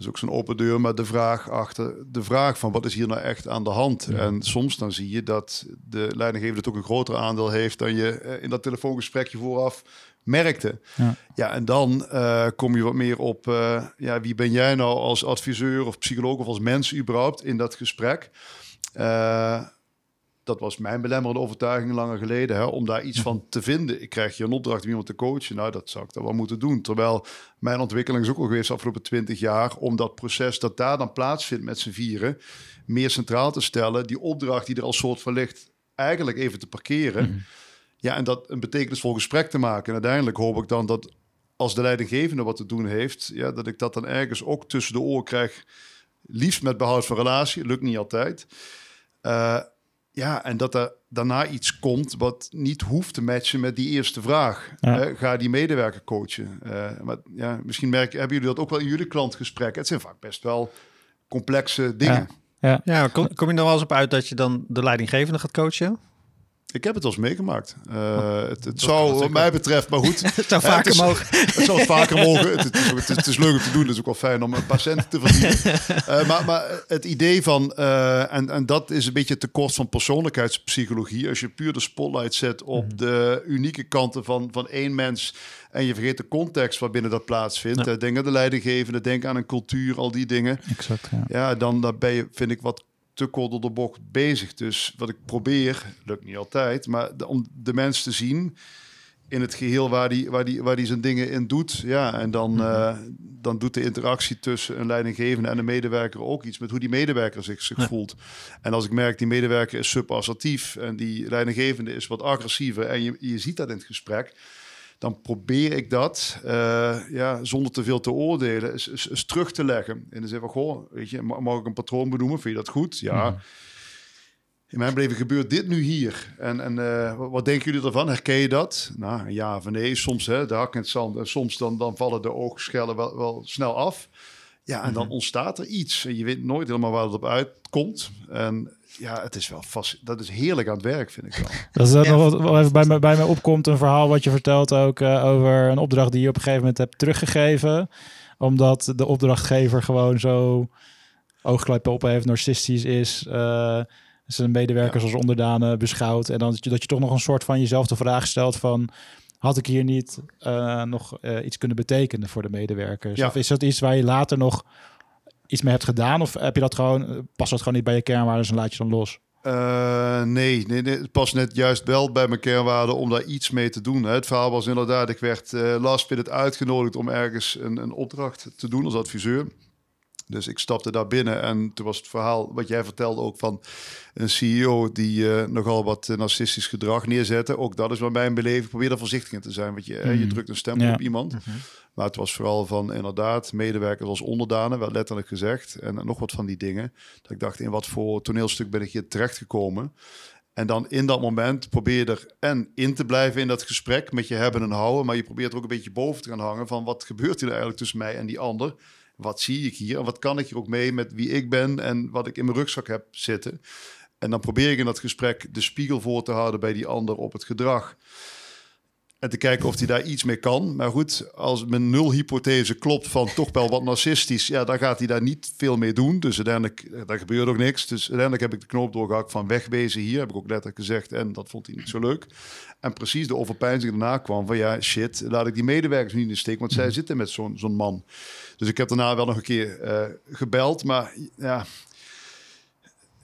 Is ook zo'n open deur, maar de vraag achter de vraag van wat is hier nou echt aan de hand? En soms dan zie je dat de leidinggevende toch een groter aandeel heeft dan je eh, in dat telefoongesprekje vooraf merkte. Ja. Ja, en dan eh, kom je wat meer op, eh, ja, wie ben jij nou als adviseur of psycholoog of als mens überhaupt in dat gesprek? Eh, dat was mijn belemmerende overtuiging langer geleden, hè, om daar iets van te vinden. Ik krijg je een opdracht om iemand te coachen. Nou, dat zou ik dan wel moeten doen. Terwijl mijn ontwikkeling is ook al geweest de afgelopen twintig jaar, om dat proces dat daar dan plaatsvindt met z'n vieren, meer centraal te stellen. Die opdracht die er als soort van ligt, eigenlijk even te parkeren. Ja, en dat een betekenisvol gesprek te maken. En uiteindelijk hoop ik dan dat als de leidinggevende wat te doen heeft, ja, dat ik dat dan ergens ook tussen de oren krijg. Liefst met behoud van relatie, lukt niet altijd. Eh, ja, en dat er daarna iets komt wat niet hoeft te matchen met die eerste vraag. Ja. Ga die medewerker coachen. Eh, maar ja, misschien merken, hebben jullie dat ook wel in jullie klantgesprekken? Het zijn vaak best wel complexe dingen. Ja, kom, kom je er wel eens op uit dat je dan de leidinggevende gaat coachen? Ik heb het eens meegemaakt. Oh, Eh, het het zou wat mij betreft, maar goed. Het zou vaker het is- mogen. Het zou vaker mogen. Het, het, is, het, is, leuk om te doen. Het is ook wel fijn om een patiënt te verdienen. Eh, maar, maar het idee van, eh, en, en dat is een beetje het tekort van persoonlijkheidspsychologie. Als je puur de spotlight zet op Mhm. de unieke kanten van, van één mens. En je vergeet de context waarbinnen dat plaatsvindt. Ja. Eh, denk aan de leidinggevende, denk aan een cultuur, al die dingen. Exact, ja. Ja, dan, dan ben je, vind ik, wat te kort door de bocht bezig. Dus wat ik probeer, lukt niet altijd, maar de- om de mens te zien in het geheel waar die, waar die, waar die zijn dingen in doet. Ja, en dan, eh, dan doet de interactie tussen een leidinggevende en een medewerker ook iets met hoe die medewerker zich, zich Ja. voelt. En als ik merk, die medewerker is subassertief en die leidinggevende is wat agressiever en je, je ziet dat in het gesprek, dan probeer ik dat, eh, ja, zonder te veel te oordelen, eens, eens, eens terug te leggen. In de zin van, goh, weet je, ma- mag ik een patroon benoemen? Vind je dat goed? Ja. In mijn beleving gebeurt dit nu hier. En, en eh, wat, denken jullie ervan? Herken je dat? Nou, ja of nee. Soms hè, de hak in het zand. En soms dan, dan vallen de oogschellen wel, wel snel af. Ja, en dan ontstaat er iets. En je weet nooit helemaal waar het op uitkomt. En ja, het is wel vast. Dat is heerlijk aan het werk, vind ik wel. Dat is ook Ja. nog wat, wat even bij me, bij me opkomt. Een verhaal wat je vertelt ook eh, over een opdracht die je op een gegeven moment hebt teruggegeven. Omdat de opdrachtgever gewoon zo oogkleppen op heeft, narcistisch is. eh zijn medewerkers als onderdanen beschouwt. En dan dat je, dat je toch nog een soort van jezelf de vraag stelt van... Had ik hier niet eh, nog eh, iets kunnen betekenen voor de medewerkers? Ja. Of is dat iets waar je later nog iets mee hebt gedaan? Of heb je dat gewoon, eh, past dat gewoon niet bij je kernwaarden en laat je dan los? Eh, nee, nee, nee, het past net juist wel bij mijn kernwaarden om daar iets mee te doen. Hè. Het verhaal was inderdaad, ik werd eh last minute uitgenodigd om ergens een, een opdracht te doen als adviseur. Dus ik stapte daar binnen en toen was het verhaal wat jij vertelde ook van een CEO die eh, nogal wat narcistisch gedrag neerzette. Ook dat is bij mijn beleving. Probeer er voorzichtig in te zijn, want je, je Mm. drukt een stempel Ja. op iemand. Maar het was vooral van inderdaad medewerkers als onderdanen, werd letterlijk gezegd. En nog wat van die dingen. Dat ik dacht, in wat voor toneelstuk ben ik hier terechtgekomen? En dan in dat moment probeer je er en in te blijven in dat gesprek met je hebben en houden. Maar je probeert er ook een beetje boven te gaan hangen van wat gebeurt hier nou eigenlijk tussen mij en die ander? Wat zie ik hier? En wat kan ik hier ook mee met wie ik ben en wat ik in mijn rugzak heb zitten? En dan probeer ik in dat gesprek de spiegel voor te houden bij die ander op het gedrag. En te kijken of hij daar iets mee kan. Maar goed, als mijn nulhypothese klopt van toch wel wat narcistisch, ja, dan gaat hij daar niet veel mee doen. Dus uiteindelijk, eh, daar gebeurt ook niks. Dus uiteindelijk heb ik de knoop doorgehakt van wegwezen hier, heb ik ook letterlijk gezegd. En dat vond hij niet zo leuk. En precies de overpeinzing daarna kwam van ja, shit, laat ik die medewerkers niet in de steek, want zij zitten met zo'n zo'n man. Dus ik heb daarna wel nog een keer eh, gebeld, maar ja,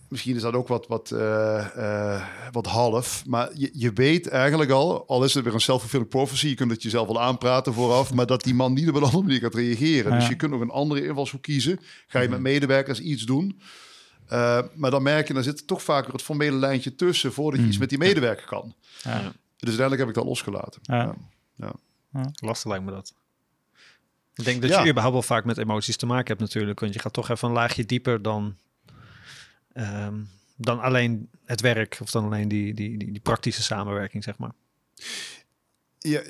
Misschien is dat ook wat, wat, eh, eh, wat half. Maar je, je weet eigenlijk al, al is het weer een self-fulfilling prophecy, je kunt het jezelf wel aanpraten vooraf, maar dat die man niet op een andere manier gaat reageren. Ja. Dus je kunt nog een andere invalshoek kiezen. Ga je met medewerkers iets doen? Eh, maar dan merk je, dan zit er toch vaker het formele lijntje tussen voordat je iets met die medewerker kan. Ja. Dus uiteindelijk heb ik dat losgelaten. Ja. Ja. Lastig lijkt me dat. Ik denk dat Ja. je überhaupt wel vaak met emoties te maken hebt natuurlijk. Want je gaat toch even een laagje dieper dan, ehm, dan alleen het werk. Of dan alleen die, die, die, die praktische samenwerking, zeg maar. Ja,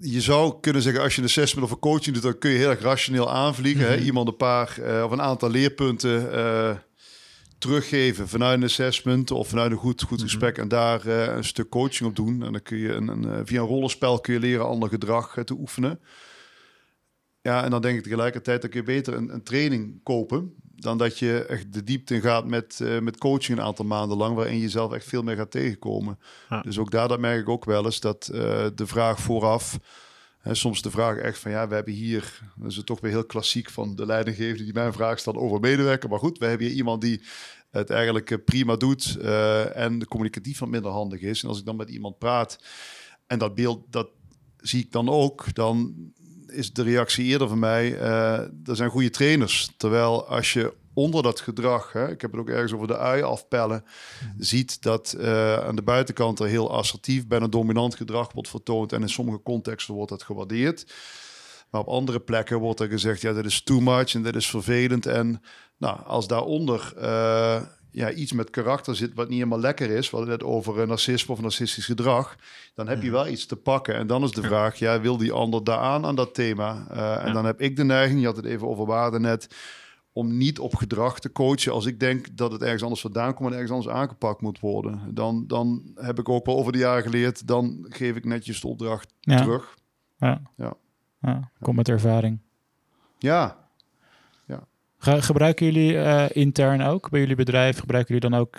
je zou kunnen zeggen, als je een assessment of een coaching doet, dan kun je heel erg rationeel aanvliegen. hè? Mhm. Iemand een paar eh, of een aantal leerpunten eh, teruggeven vanuit een assessment of vanuit een goed, goed gesprek en daar eh, een stuk coaching op doen. En dan kun je een, een, via een rollenspel kun je leren ander gedrag te oefenen. Ja, en dan denk ik tegelijkertijd dat je beter een, een training kopen dan dat je echt de diepte in gaat met, eh, met coaching een aantal maanden lang, waarin je jezelf echt veel meer gaat tegenkomen. Ja. Dus ook daar dat merk ik ook wel eens dat eh, de vraag vooraf, hè, soms de vraag echt van ja, we hebben hier, dat is het toch weer heel klassiek van de leidinggevende die mij een vraag stelt over medewerker, maar goed, we hebben hier iemand die het eigenlijk eh, prima doet en communicatief wat minder handig is. En als ik dan met iemand praat en dat beeld, dat zie ik dan ook, dan is de reactie eerder van mij, eh er zijn goede trainers. Terwijl als je onder dat gedrag, hè, ik heb het ook ergens over de ui afpellen, ziet dat eh, aan de buitenkant er heel assertief, bijna dominant gedrag wordt vertoond en in sommige contexten wordt dat gewaardeerd. Maar op andere plekken wordt er gezegd, ja, dit is too much en dit is vervelend. En nou, als daaronder eh, ja, iets met karakter zit wat niet helemaal lekker is, hadden het over een narcisme of narcistisch gedrag, dan heb je wel iets te pakken. En dan is de vraag, ja, wil die ander daaraan aan dat thema? Eh, en dan heb ik de neiging, je had het even over waarde net, om niet op gedrag te coachen. Als ik denk dat het ergens anders vandaan komt en ergens anders aangepakt moet worden, dan, dan heb ik ook wel over de jaren geleerd, dan geef ik netjes de opdracht Ja. terug. Ja. Ja. Ja, komt met ervaring. Ja, Ge- gebruiken jullie eh, intern ook bij jullie bedrijf? Gebruiken jullie dan ook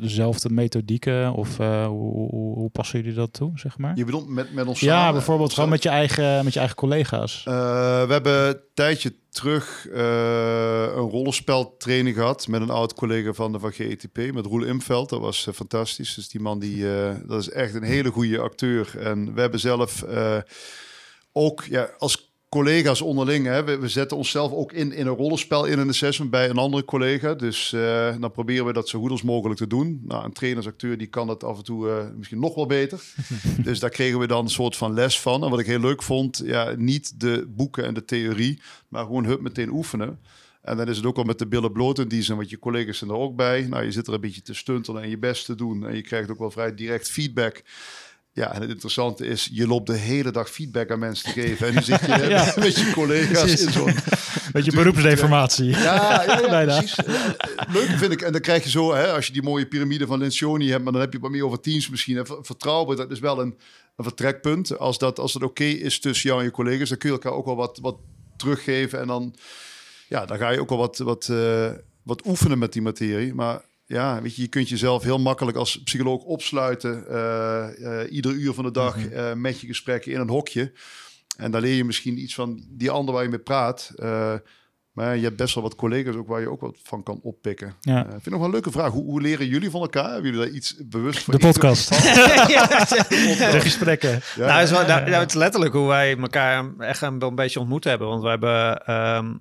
dezelfde methodieken? Of eh, hoe, hoe, hoe passen jullie dat toe, zeg maar? je bedoelt met, met ons ja, samen? bijvoorbeeld gewoon met je eigen, met je eigen collega's. Eh, we hebben een tijdje terug een rollenspeltraining gehad met een oud collega van de van GETP, met Roel Imveld. Dat was fantastisch. Dus die man die, dat is echt een hele goede acteur. En we hebben zelf ook ja, als collega's onderling, hè, we, we zetten onszelf ook in, in een rollenspel in een assessment bij een andere collega. Dus eh, dan proberen we dat zo goed als mogelijk te doen. Nou, een trainersacteur die kan dat af en toe eh, misschien nog wel beter. dus daar kregen we dan een soort van les van. En wat ik heel leuk vond, ja, niet de boeken en de theorie, maar gewoon hup meteen oefenen. En dan is het ook al met de billen bloot in die zijn, want je collega's zijn er ook bij. Nou, je zit er een beetje te stuntelen en je best te doen. En je krijgt ook wel vrij direct feedback. Ja, en het interessante is, je loopt de hele dag feedback aan mensen te geven. En nu zit je Ja. met je collega's in zo'n Beetje beroepsdeformatie. ja, ja, ja Bijna. precies. Leuk vind ik. En dan krijg je zo, hè, als je die mooie piramide van Lencioni hebt, maar dan heb je wat meer over teams misschien. En ver- vertrouwen, dat is wel een, een vertrekpunt. Als dat, als het oké is tussen jou en je collega's, dan kun je elkaar ook wel wat, wat teruggeven. En dan, ja, dan ga je ook wel wat, wat, eh, wat oefenen met die materie. Maar ja, weet je, je kunt jezelf heel makkelijk als psycholoog opsluiten. eh, eh, ieder uur van de dag eh, met je gesprekken in een hokje. En dan leer je misschien iets van die ander waar je mee praat. Eh, maar je hebt best wel wat collega's ook waar je ook wat van kan oppikken. Ja. Vind ik nog wel een leuke vraag. Hoe, hoe leren jullie van elkaar? Hebben jullie daar iets bewust van? De podcast. ja, De gesprekken. Ja, nou, het is, wel, nou, nou, het is letterlijk hoe wij elkaar echt een, wel een beetje ontmoet hebben. Want we hebben ehm,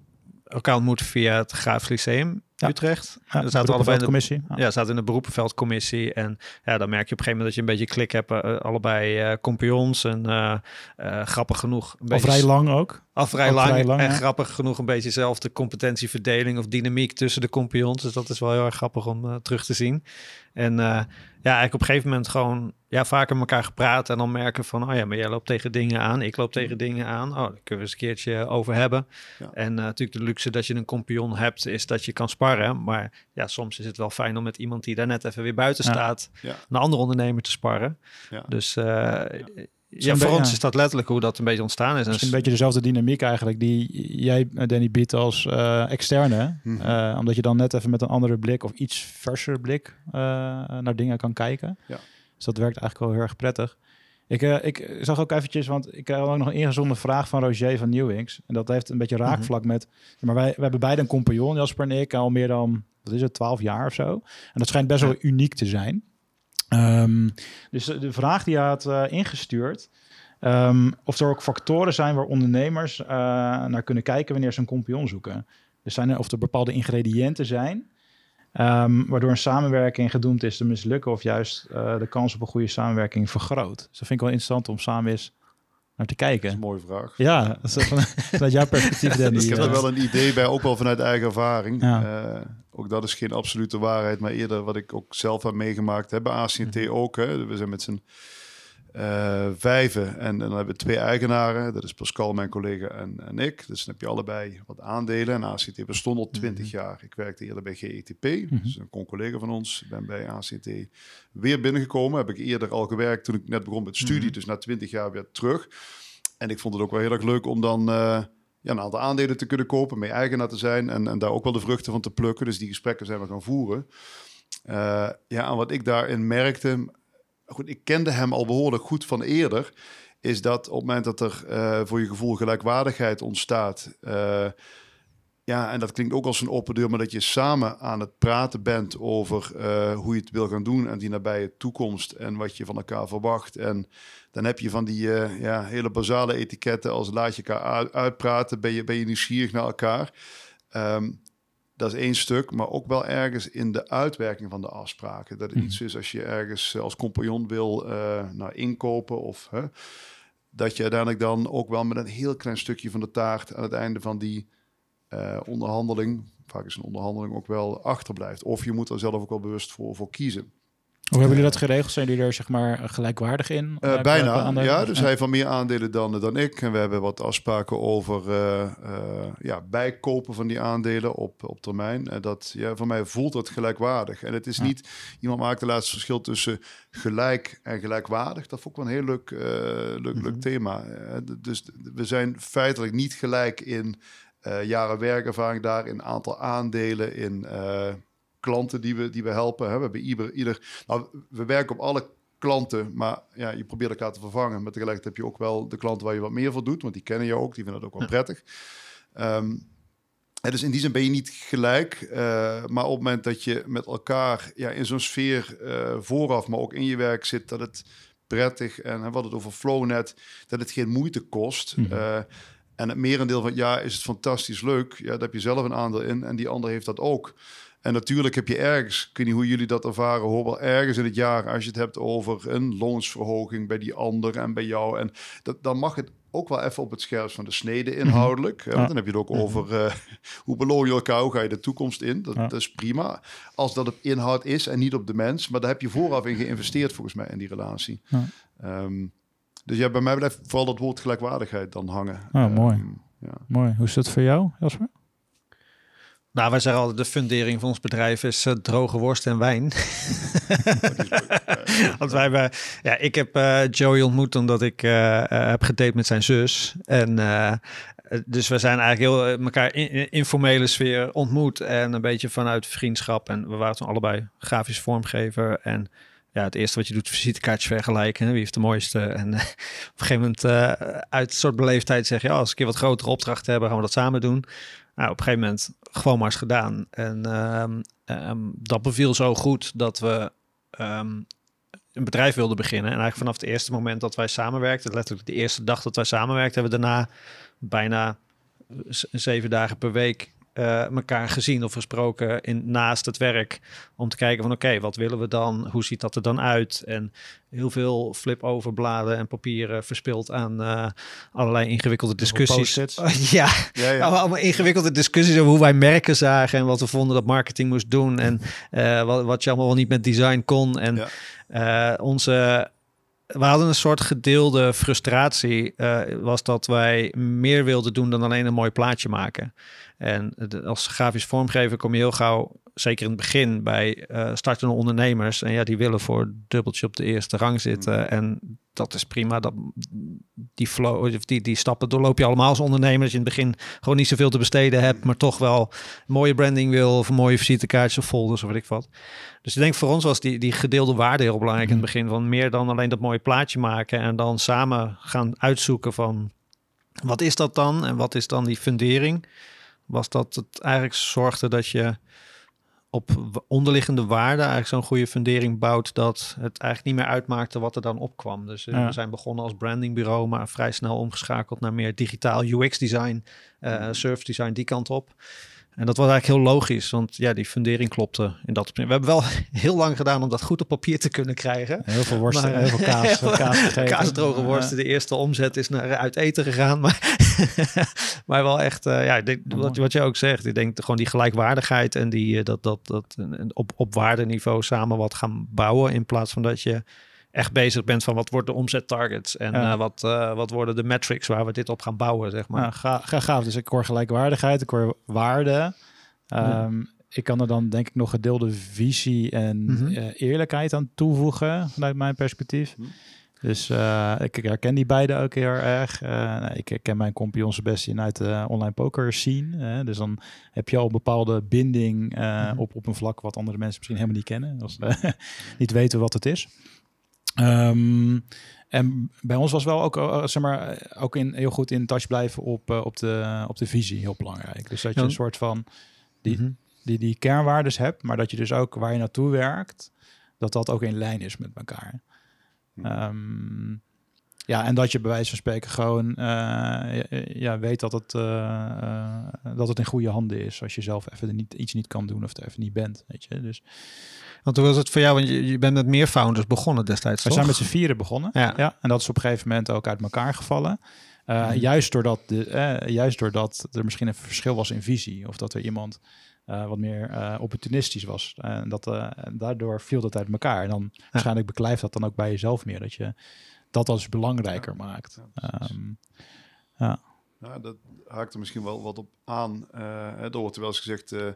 elkaar ontmoet via het Graafs Lyceum Ja. Utrecht. Ja, zaten allebei in de, commissie. ja, zaten in de beroepenveldcommissie. En ja, dan merk je op een gegeven moment dat je een beetje klik hebt. eh, allebei eh compagnons. En eh, eh, grappig genoeg. Een Al beetje vrij lang ook. Al vrij lang, vrij lang, en ja. grappig genoeg een beetje dezelfde competentieverdeling of dynamiek tussen de compagnons. Dus dat is wel heel erg grappig om terug te zien. En ja, eigenlijk op een gegeven moment gewoon ja, vaker met elkaar gepraat en dan merken van, oh ja, maar jij loopt tegen dingen aan, ik loop tegen dingen aan. Oh, daar kunnen we eens een keertje over hebben. Ja. En eh, natuurlijk de luxe dat je een compagnon hebt, is dat je kan sparren. Maar ja, soms is het wel fijn om met iemand die daar net even weer buiten staat, Ja. een andere ondernemer te sparren. Dus eh, ja, voor ons is dat letterlijk hoe dat een beetje ontstaan is. En Misschien een beetje dezelfde dynamiek eigenlijk die jij, eh, Danny, biedt als externe. Mhm. Omdat je dan net even met een andere blik of iets verser blik naar dingen kan kijken. Ja. Dus dat werkt eigenlijk wel heel erg prettig. Ik, eh, ik zag ook eventjes, want ik heb ook nog een ingezonden vraag van Roger van Nieuwings. En dat heeft een beetje raakvlak met... Maar wij, hebben beide een compagnon, Jasper en ik, al meer dan, wat is het, 12 jaar of zo. En dat schijnt best wel uniek te zijn. Ehm, dus de vraag die hij had eh, ingestuurd... ehm, of er ook factoren zijn waar ondernemers eh, naar kunnen kijken wanneer ze een compagnon zoeken. Dus zijn er, of er bepaalde ingrediënten zijn... ehm, waardoor een samenwerking gedoemd is te mislukken... of juist eh, de kans op een goede samenwerking vergroot. Dus dat vind ik wel interessant om samen eens naar te Dat kijken. is een mooie vraag. Ja, dat is van- vanuit jouw perspectief, Danny. Ik heb eh, er wel een idee bij, ook wel vanuit eigen ervaring. Ja. Eh, ook dat is geen absolute waarheid, maar eerder wat ik ook zelf heb meegemaakt. Hebben ACT Mhm. ook. Hè. We zijn met z'n eh, vijven en, dan hebben we twee eigenaren. Dat is Pascal, mijn collega, en, en ik. Dus dan heb je allebei wat aandelen. En ACT bestond al 20 jaar. Ik werkte eerder bij GETP, Mhm. dus een con-collega van ons. Ik ben bij ACT weer binnengekomen. Heb ik eerder al gewerkt toen ik net begon met studie. Mhm. Dus na 20 jaar weer terug. En ik vond het ook wel heel erg leuk om dan eh, ja, een aantal aandelen te kunnen kopen, mee eigenaar te zijn en, en daar ook wel de vruchten van te plukken. Dus die gesprekken zijn we gaan voeren. Eh, ja, en wat ik daarin merkte, goed, ik kende hem al behoorlijk goed van eerder, is dat op het moment dat er eh, voor je gevoel gelijkwaardigheid ontstaat, eh, ja, en dat klinkt ook als een open deur, maar dat je samen aan het praten bent over eh, hoe je het wil gaan doen en die nabije toekomst en wat je van elkaar verwacht. En dan heb je van die ja, hele basale etiketten als laat je elkaar uitpraten, ben je, ben je nieuwsgierig naar elkaar. Ehm, dat is één stuk, maar ook wel ergens in de uitwerking van de afspraken. Dat het Mhm. iets is als je ergens eh, als compagnon wil nou, inkopen of hè, dat je uiteindelijk dan ook wel met een heel klein stukje van de taart aan het einde van die eh, onderhandeling, vaak is een onderhandeling ook wel achterblijft. Of je moet er zelf ook wel bewust voor, voor kiezen. Hoe hebben jullie dat geregeld? Zijn jullie er zeg maar gelijkwaardig in? Uh, Uh, bijna, de- ja. Dus hij heeft wel meer aandelen dan, dan ik. En we hebben wat afspraken over eh, eh, ja, bijkopen van die aandelen op, op termijn. En dat, ja, voor mij voelt dat gelijkwaardig. En het is Ja. niet, iemand maakt het laatste verschil tussen gelijk en gelijkwaardig. Dat vond ik wel een heel leuk, eh, leuk, Mhm. leuk thema. Eh, dus we zijn feitelijk niet gelijk in eh, jaren werkervaring daar, in aantal aandelen, in eh, klanten die we, die we helpen. Hè. We hebben ieder, ieder, nou, we werken op alle klanten, maar ja, je probeert elkaar te vervangen. Maar tegelijkertijd heb je ook wel de klanten waar je wat meer voor doet, want die kennen je ook, die vinden dat ook wel prettig. Ehm, en dus in die zin ben je niet gelijk, eh, maar op het moment dat je met elkaar ja, in zo'n sfeer eh, vooraf, maar ook in je werk zit, dat het prettig en we hadden het over Flownet, dat het geen moeite kost. Mhm. Eh, en het merendeel van jaar is het fantastisch leuk. Ja, daar heb je zelf een aandeel in en die ander heeft dat ook. En natuurlijk heb je ergens, ik weet niet hoe jullie dat ervaren, hoor wel ergens in het jaar, als je het hebt over een loonsverhoging bij die ander en bij jou. En dat, dan mag het ook wel even op het scherpst van de snede inhoudelijk. hè, want dan heb je het ook over eh, hoe beloon je elkaar, hoe ga je de toekomst in. Dat, Ja. dat is prima. Als dat op inhoud is en niet op de mens. Maar daar heb je vooraf in geïnvesteerd volgens mij in die relatie. Ja. Ehm, dus ja, bij mij blijft vooral dat woord gelijkwaardigheid dan hangen. Oh, mooi. Ehm, ja. Mooi. Hoe is dat voor jou, Jasper? Nou, wij zeggen altijd, de fundering van ons bedrijf is eh, droge worst en wijn. Want wij hebben, ja, ik heb eh, Joey ontmoet omdat ik eh, heb gedate met zijn zus. En dus we zijn eigenlijk heel elkaar in, in informele sfeer ontmoet en een beetje vanuit vriendschap. En we waren toen allebei grafisch vormgever en ja, het eerste wat je doet, visitekaartjes vergelijken. hè, Wie heeft de mooiste? En op een gegeven moment uit een soort beleefdheid zeg je, ja, als we een keer wat grotere opdrachten hebben, gaan we dat samen doen. Nou, op een gegeven moment gewoon maar eens gedaan. En ehm, ehm, dat beviel zo goed dat we ehm, een bedrijf wilden beginnen. En eigenlijk vanaf het eerste moment dat wij samenwerkten, letterlijk de eerste dag dat wij samenwerkten, hebben we daarna bijna zeven dagen per week eh, elkaar gezien of gesproken in, naast het werk. Om te kijken van oké, wat willen we dan? Hoe ziet dat er dan uit? En heel veel flip-over bladen en papieren verspild aan eh, allerlei ingewikkelde discussies. ja, Ja, ja. allemaal ingewikkelde discussies over hoe wij merken zagen en wat we vonden dat marketing moest doen en eh, wat, wat je allemaal wel niet met design kon. En Ja. onze, we hadden een soort gedeelde frustratie, was dat wij meer wilden doen dan alleen een mooi plaatje maken. En de- als grafisch vormgever kom je heel gauw, zeker in het begin, bij eh, startende ondernemers. En ja, die willen voor dubbeltje op de eerste rang zitten. En dat is prima. Dat, die, flow, die, die stappen doorloop je allemaal als ondernemer. Dat je in het begin gewoon niet zoveel te besteden hebt, maar toch wel mooie branding wil of mooie visitekaartjes of folders of weet ik wat. Dus ik denk voor ons was die, die gedeelde waarde heel belangrijk in het begin. Van meer dan alleen dat mooie plaatje maken en dan samen gaan uitzoeken van wat is dat dan en wat is dan die fundering. Was dat het eigenlijk zorgde dat je op onderliggende waarden eigenlijk zo'n goede fundering bouwt dat het eigenlijk niet meer uitmaakte wat er dan opkwam. Dus eh, Ja. we zijn begonnen als brandingbureau, maar vrij snel omgeschakeld naar meer digitaal UX design, eh surf design die kant op. En dat was eigenlijk heel logisch, want ja, die fundering klopte in dat. We hebben wel heel lang gedaan om dat goed op papier te kunnen krijgen. Heel veel worsten, Maar, heel veel kaas, heel veel kaas. Kaasdroge worsten, de eerste omzet is naar uit eten gegaan. Maar, maar wel echt, eh, ja, denk, wat, wat je ook zegt. Ik denk gewoon die gelijkwaardigheid en die, eh, dat, dat, dat eh, op, op waardeniveau samen wat gaan bouwen. In plaats van dat je echt bezig bent van wat wordt de omzettargets en Ja. eh, wat, eh, wat worden de metrics waar we dit op gaan bouwen, zeg maar. Ga, ga, gaaf. Dus ik hoor gelijkwaardigheid, ik hoor waarde. Ehm, Ik kan er dan denk ik nog gedeelde visie en Mhm. eh, eerlijkheid aan toevoegen vanuit mijn perspectief. Mhm. Dus eh, ik herken die beide ook heel erg. Nou, ik ken mijn compagnon Sebastian uit de online poker scene. dus dan heb je al een bepaalde binding Mhm. op, op een vlak wat andere mensen misschien helemaal niet kennen. Als ze niet weten wat het is. Ehm, en bij ons was wel ook, eh, zeg maar, eh, ook in, heel goed in touch blijven op, eh, op, de, op de visie, heel belangrijk. Dus dat je een soort van die, Mhm. die, die kernwaardes hebt, maar dat je dus ook waar je naartoe werkt, dat dat ook in lijn is met elkaar. Hm. Ehm, ja, en dat je bij wijze van spreken gewoon eh, ja, ja, weet dat het, eh, eh, dat het in goede handen is. Als je zelf even niet, iets niet kan doen of er even niet bent. Weet je? Dus Want hoe was het voor jou? Want je, je bent met meer founders begonnen destijds, we toch? zijn met z'n vieren begonnen. Ja. Ja, en dat is op een gegeven moment ook uit elkaar gevallen. Eh, Mhm. juist, doordat de, eh, juist doordat er misschien een verschil was in visie. Of dat er iemand eh, wat meer eh, opportunistisch was. En dat, eh, en daardoor viel dat uit elkaar. En dan waarschijnlijk beklijft dat dan ook bij jezelf meer. Dat je dat als belangrijker maakt. Ja. Ehm, Nou, dat haakt er misschien wel wat op aan. Eh, hè, er wordt wel eens gezegd, eh,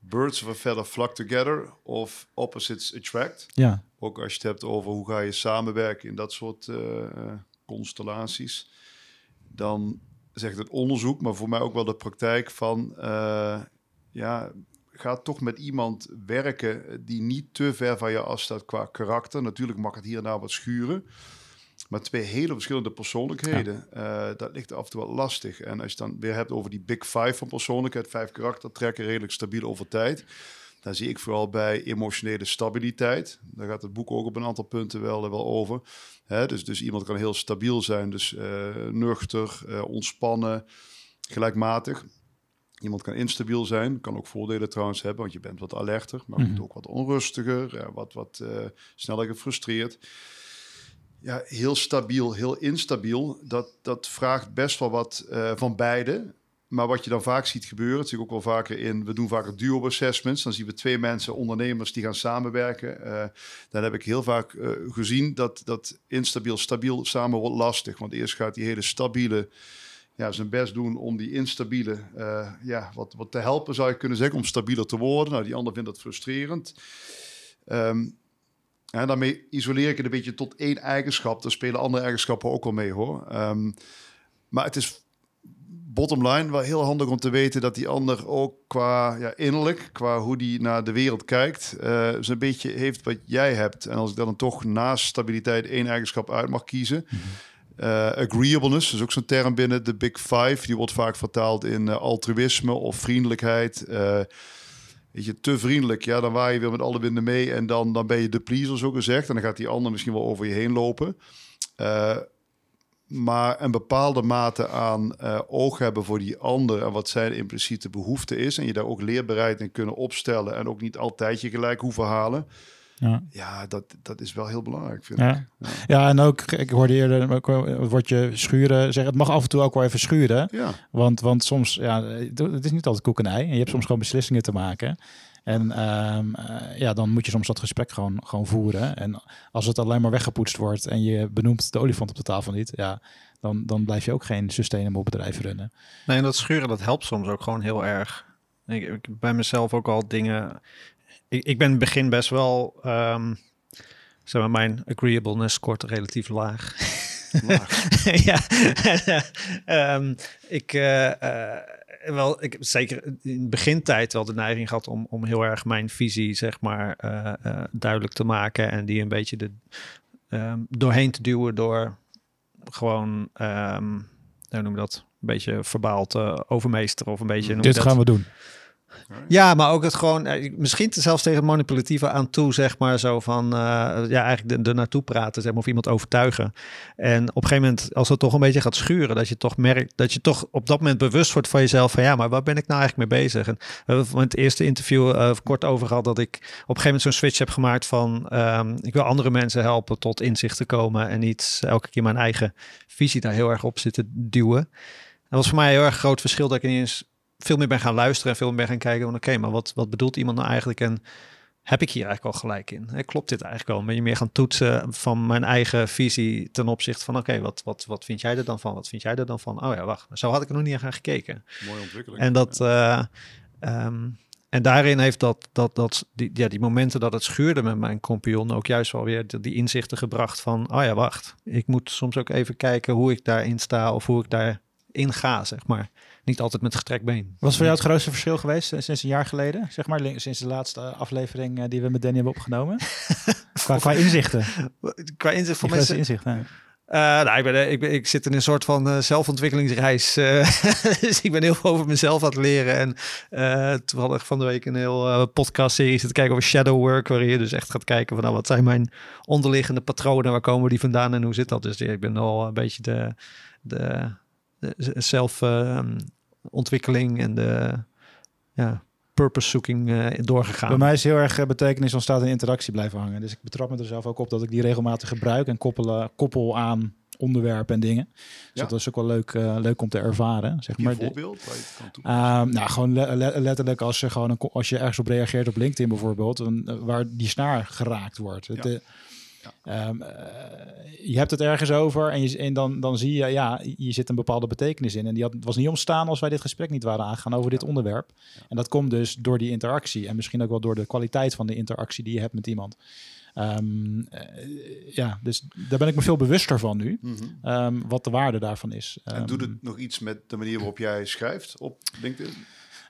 birds of a feather flock together of opposites attract. ja, Ook als je het hebt over hoe ga je samenwerken in dat soort eh, eh, constellaties. Dan zegt het onderzoek, maar voor mij ook wel de praktijk van... eh, ja, ga toch met iemand werken die niet te ver van je afstaat qua karakter. Natuurlijk mag het hier en daar wat schuren. Maar twee hele verschillende persoonlijkheden, eh, dat ligt af en toe wat lastig. En als je dan weer hebt over die big five van persoonlijkheid, vijf karaktertrekken, redelijk stabiel over tijd. Dan zie ik vooral bij emotionele stabiliteit. Daar gaat het boek ook op een aantal punten wel, wel over. Hè, dus, dus iemand kan heel stabiel zijn, dus eh, nuchter, eh, ontspannen, gelijkmatig. Iemand kan instabiel zijn, kan ook voordelen trouwens hebben, want je bent wat alerter, maar Mhm. ook wat onrustiger, wat, wat sneller gefrustreerd. Ja, heel stabiel, heel instabiel. Dat, dat vraagt best wel wat eh, van beide. Maar wat je dan vaak ziet gebeuren, dat zie ik ook wel vaker in, we doen vaker duo assessments. Dan zien we twee mensen, ondernemers, die gaan samenwerken. Eh, dan heb ik heel vaak eh, gezien dat, dat instabiel, stabiel samen wordt lastig. Want eerst gaat die hele stabiele ja, zijn best doen om die instabiele ja, wat, wat te helpen, zou je kunnen zeggen, om stabieler te worden. Nou, die ander vindt dat frustrerend. Ehm, en daarmee isoleer ik het een beetje tot één eigenschap. Er spelen andere eigenschappen ook wel mee hoor. Ehm, maar het is bottom line wel heel handig om te weten dat die ander ook qua ja, innerlijk, qua hoe die naar de wereld kijkt, eh zo'n beetje heeft wat jij hebt. En als ik dan toch naast stabiliteit één eigenschap uit mag kiezen. eh, agreeableness, is ook zo'n term binnen de Big Five. Die wordt vaak vertaald in eh, altruïsme of vriendelijkheid. Weet je, te vriendelijk, ja, dan waai je weer met alle winden mee. En dan, dan ben je de pleaser, zo gezegd. En dan gaat die ander misschien wel over je heen lopen. Eh, maar een bepaalde mate aan eh, oog hebben voor die ander en wat zijn impliciete behoefte is. En je daar ook leerbereid in kunnen opstellen en ook niet altijd je gelijk hoeven halen. Ja. Ja, dat, dat is wel heel belangrijk, vind Ja. ik. ja, en ook, ik hoorde eerder ook het woordje schuren zeggen. Het mag af en toe ook wel even schuren. Ja, Want, want soms, ja, het is niet altijd koek en ei. En je hebt soms gewoon beslissingen te maken. En ehm, eh, ja, dan moet je soms dat gesprek gewoon, gewoon voeren. En als het alleen maar weggepoetst wordt en je benoemt de olifant op de tafel niet, ja, dan, dan blijf je ook geen sustainable bedrijf runnen. Nee, en dat schuren, dat helpt soms ook gewoon heel erg. Ik, ik bij mezelf ook al dingen... Ik, ik ben in het begin best wel... ehm, zeg maar, mijn agreeableness scoort relatief laag. laag. ja, Ehm, ik, eh, eh, wel, ik heb zeker in de begintijd wel de neiging gehad om, om heel erg mijn visie, zeg maar, eh, eh, duidelijk te maken en die een beetje de, ehm, doorheen te duwen door gewoon, ehm hoe noem je dat, een beetje verbaal te overmeesteren of een beetje. Dit dat? gaan we doen. Ja, maar ook het gewoon, eh, misschien zelfs tegen manipulatieve aan toe, zeg maar, zo van, eh, ja, eigenlijk er naartoe praten, zeg maar, of iemand overtuigen. En op een gegeven moment, als het toch een beetje gaat schuren, dat je toch merkt, dat je toch op dat moment bewust wordt van jezelf, van ja, maar waar ben ik nou eigenlijk mee bezig? En we hebben het eerste interview eh, kort over gehad dat ik op een gegeven moment zo'n switch heb gemaakt van, ehm, ik wil andere mensen helpen tot inzicht te komen en niet elke keer mijn eigen visie daar heel erg op zitten duwen. Dat was voor mij een heel erg groot verschil dat ik ineens veel meer ben gaan luisteren en veel meer ben gaan kijken van oké, maar wat, wat bedoelt iemand nou eigenlijk en heb ik hier eigenlijk al gelijk in? Hè, klopt dit eigenlijk al? Ben je meer gaan toetsen van mijn eigen visie ten opzichte van oké, wat, wat, wat vind jij er dan van? Wat vind jij er dan van? Oh ja, wacht, zo had ik er nog niet aan gekeken. Mooie ontwikkeling. En dat eh, ehm, en daarin heeft dat, dat, dat die, ja, die momenten dat het schuurde met mijn compagnon ook juist wel weer die, die inzichten gebracht van, oh ja, wacht, ik moet soms ook even kijken hoe ik daarin sta of hoe ik daarin ga, zeg maar. Niet altijd met gestrekt been. Wat is voor jou het grootste verschil geweest eh, sinds een jaar geleden? Zeg maar, sinds de laatste aflevering eh, die we met Danny hebben opgenomen? qua, qua inzichten. Qua inzicht voor mensen. inzicht. ja. Eh, nou, ik, ben, ik, ben, ik zit in een soort van eh, zelfontwikkelingsreis. dus ik ben heel veel over mezelf aan het leren. En eh toevallig van de week een heel podcast-serie zitten kijken over shadow work. Waarin je dus echt gaat kijken van nou, wat zijn mijn onderliggende patronen? Waar komen die vandaan en hoe zit dat? Dus ik ben al een beetje de, de, de zelfontwikkeling en de ja, purpose-zoeking eh, doorgegaan. Bij mij is heel erg eh, betekenis ontstaan in interactie blijven hangen. Dus ik betrap me er zelf ook op dat ik die regelmatig gebruik en koppelen, koppel aan onderwerpen en dingen. Dus Ja. dat is ook wel leuk, eh, leuk om te ervaren. Zeg Een maar. De- voorbeeld waar je het kan toepassen. Ehm, nou, gewoon le- le- letterlijk als je, gewoon een, als je ergens op reageert op LinkedIn bijvoorbeeld, een- eh, waar die snaar geraakt wordt. Het, Ja. eh, ehm, eh, je hebt het ergens over en, je, en dan, dan zie je, ja, je zit een bepaalde betekenis in. En die had, was niet ontstaan als wij dit gesprek niet waren aangegaan over dit onderwerp. En dat komt dus door die interactie en misschien ook wel door de kwaliteit van de interactie die je hebt met iemand. Ehm, eh, ja, dus daar ben ik me veel bewuster van nu, Mhm. ehm, wat de waarde daarvan is. En doet het nog iets met de manier waarop jij schrijft op LinkedIn?